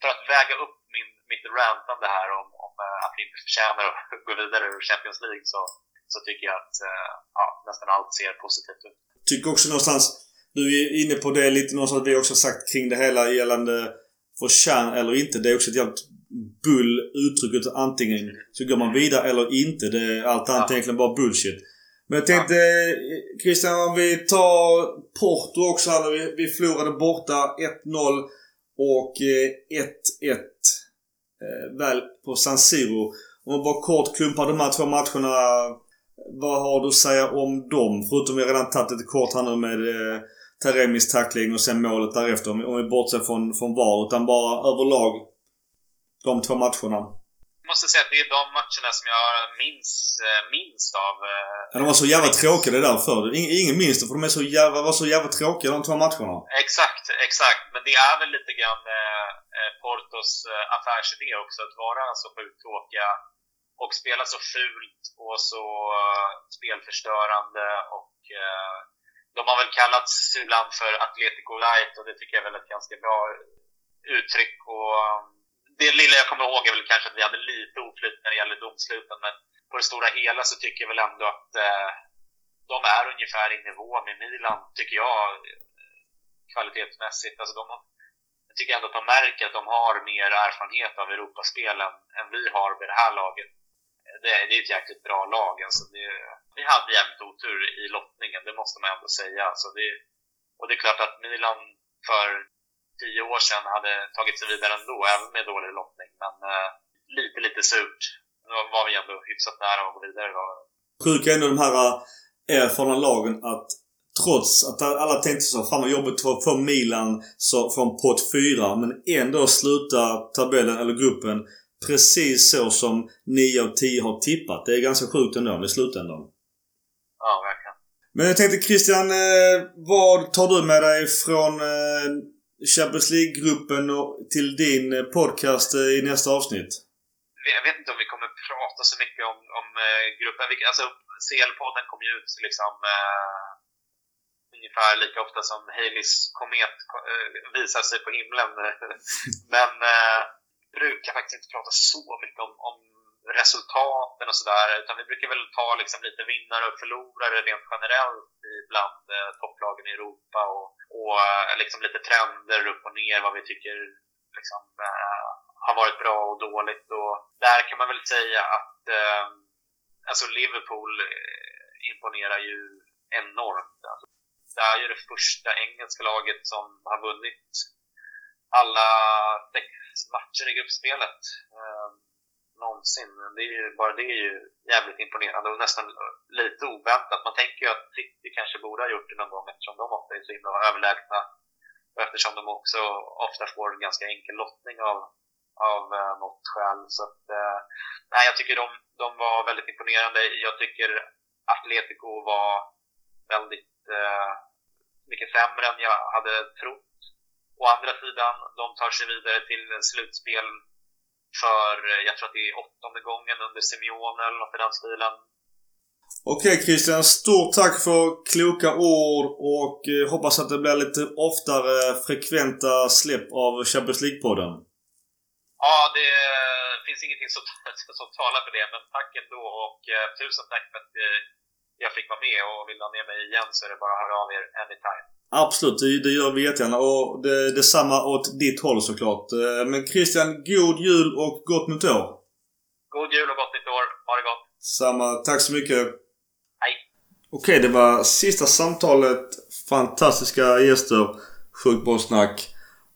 för att väga upp min, mitt rantande här om, om eh, att vi inte förtjänar att <laughs> gå vidare ur Champions League så, så tycker jag att eh, ja, nästan allt ser positivt ut. Tycker också någonstans, du är inne på det lite någonstans vi också sagt kring det hela gällande förtjän eller inte. Det är också ett jävligt bull uttrycket antingen så går man vidare eller inte. Det, allt annat ja. är egentligen bara bullshit. Men jag tänkte ja. Christian om vi tar Porto också här. Vi, vi förlorade borta 1-0 och 1-1 eh, eh, väl på San Siro. Om man bara kort klumpar de här två matcherna. Vad har du att säga om dem? Förutom vi redan tagit lite kort här nu med eh, Taremis tackling och sen målet därefter. Om, om vi bortser från, från VAR. Utan bara överlag de två matcherna måste säga att det är de matcherna som jag minns eh, minst av. Eh, ja, de var så jävla tråkiga det där förr. Ingen, minns det för de är så jävla, var så jävla tråkiga de två matcherna. Exakt, exakt. Men det är väl lite grann eh, Portos affärsidé också att vara så sjukt tråkiga och spela så fult och så spelförstörande och de har väl kallats ibland för Atletico Light och det tycker jag är väl ett ganska bra uttryck. Och, um, det lilla jag kommer ihåg är väl kanske att vi hade lite oflyt när det gäller domsluten men på det stora hela så tycker jag väl ändå att eh, de är ungefär i nivå med Milan, tycker jag, kvalitetsmässigt. Alltså de, jag tycker ändå att de märker att de har mer erfarenhet av Europaspel än, än vi har med det här laget det, det är ett jäkligt bra lag. Alltså det, vi hade jävligt otur i lottningen, det måste man ändå säga. Alltså det, och det är klart att Milan för tio år sedan hade tagit sig vidare ändå, även med dålig lottning. Men uh, lite, lite surt. Nu var vi ändå hyfsat nära att gå vidare. Sjuka ändå de här eh, erfarna lagen att trots att alla tänkte så, fan vad jobbigt för Milan så, från pott 4 men ändå sluta tabellen eller gruppen precis så som 9 av 10 har tippat. Det är ganska sjukt ändå i slutändan. Ja, verkligen. Men jag tänkte Christian, eh, vad tar du med dig från eh, Champions League-gruppen till din eh, podcast eh, i nästa avsnitt? Jag vet inte om vi kommer prata så mycket om, om eh, gruppen. Alltså, CL-podden kom ju ut liksom eh, ungefär lika ofta som Haleys komet visar sig på himlen. <laughs> Men brukar faktiskt inte prata så mycket om, om resultaten och sådär, utan vi brukar väl ta liksom lite vinnare och förlorare rent generellt bland eh, topplagen i Europa och, och eh, liksom lite trender upp och ner, vad vi tycker liksom, eh, har varit bra och dåligt. Och där kan man väl säga att eh, alltså Liverpool eh, imponerar ju enormt. Alltså, det är ju det första engelska laget som har vunnit alla sex matcher i gruppspelet eh, någonsin. Det är ju, bara det är ju jävligt imponerande och nästan lite oväntat. Man tänker ju att City kanske borde ha gjort det någon gång eftersom de ofta är så himla överlägsna och eftersom de också ofta får en ganska enkel lottning av, av eh, något skäl. Så att, eh, nej, jag tycker de, de var väldigt imponerande. Jag tycker Atletico var väldigt eh, mycket sämre än jag hade trott Å andra sidan, de tar sig vidare till slutspel för, eh, jag tror att det är åttonde gången under Simeone eller något i den stilen. Okej Christian, stort tack för kloka ord och eh, hoppas att det blir lite oftare frekventa släpp av Champions League-podden. Ja, det finns ingenting som, <laughs> som talar för det, men tack ändå och eh, tusen tack för att eh, jag fick vara med och vill ha med mig igen så är det bara att höra av er anytime. Absolut, det, det gör vi jättegärna. Och det, detsamma åt ditt håll såklart. Eh, men Christian, god jul och gott nytt år! God jul och gott nytt år. Ha det gott! Samma. Tack så mycket! Hej! Okej, det var sista samtalet. Fantastiska gäster. Sjukt bra snack.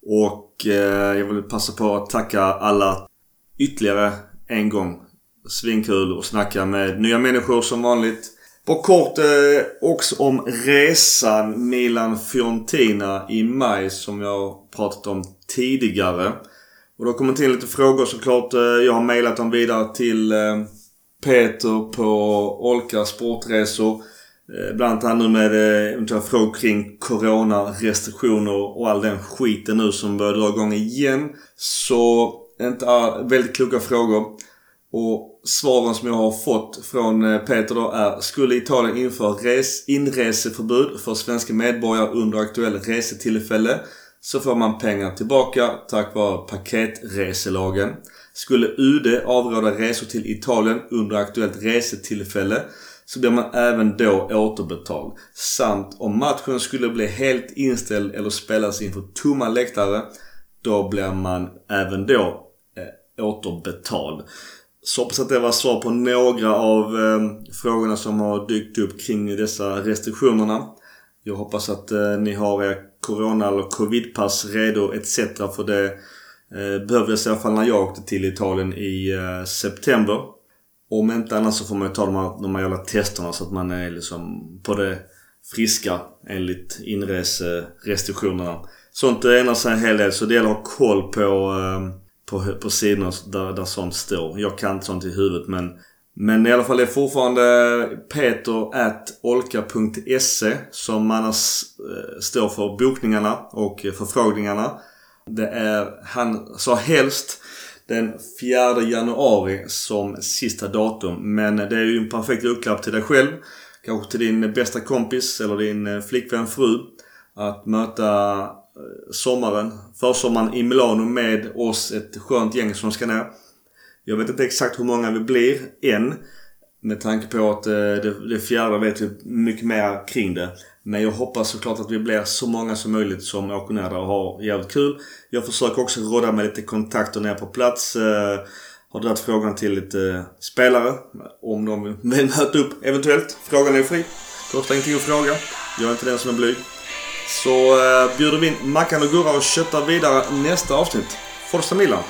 Och eh, jag vill passa på att tacka alla ytterligare en gång. Svinkul att snacka med nya människor som vanligt. På kort eh, också om resan Milan-Fiorentina i maj som jag pratat om tidigare. Och då kommer till lite frågor såklart. Eh, jag har mejlat dem vidare till eh, Peter på Olka Sportresor. Eh, bland annat nu med eh, eventuella frågor kring Corona, restriktioner och all den skiten nu som börjar dra igång igen. Så inte väldigt kloka frågor. Och svaren som jag har fått från eh, Peter då är Skulle Italien införa res, inreseförbud för svenska medborgare under aktuell resetillfälle så får man pengar tillbaka tack vare paketreselagen. Skulle UD avråda resor till Italien under aktuellt resetillfälle så blir man även då återbetald. Samt om matchen skulle bli helt inställd eller spelas inför tomma läktare då blir man även då eh, återbetald. Så hoppas att det var svar på några av eh, frågorna som har dykt upp kring dessa restriktionerna. Jag hoppas att eh, ni har er Corona eller Covidpass redo etc. För det eh, behövdes i alla fall när jag åkte till Italien i eh, september. Om inte annat så får man ju ta de här, de här jävla testerna så att man är liksom på det friska enligt inreserestriktionerna. Sånt ändrar sig en hel del så det gäller att ha koll på eh, på, på sidorna där, där sånt står. Jag kan inte sånt i huvudet men men i alla fall det är fortfarande peter.olka.se som annars eh, står för bokningarna och förfrågningarna. Det är, han sa helst den 4 januari som sista datum. Men det är ju en perfekt julklapp till dig själv. Kanske till din bästa kompis eller din eh, flickvän, fru. Att möta Eh, sommaren, försommaren i Milano med oss ett skönt gäng som ska ner. Jag vet inte exakt hur många vi blir än. Med tanke på att eh, det, det fjärde vet vi mycket mer kring det. Men jag hoppas såklart att vi blir så många som möjligt som åker ner där och har jävligt kul. Jag försöker också råda med lite kontakter ner på plats. Eh, har dragit frågan till lite spelare om de vill <laughs> möta upp eventuellt. Frågan är fri. Kostar ingenting att fråga. Jag är inte den som är blyg. Så eh, bjuder vi in Mackan och Gurra och köttar vidare nästa avsnitt. Forza Milan!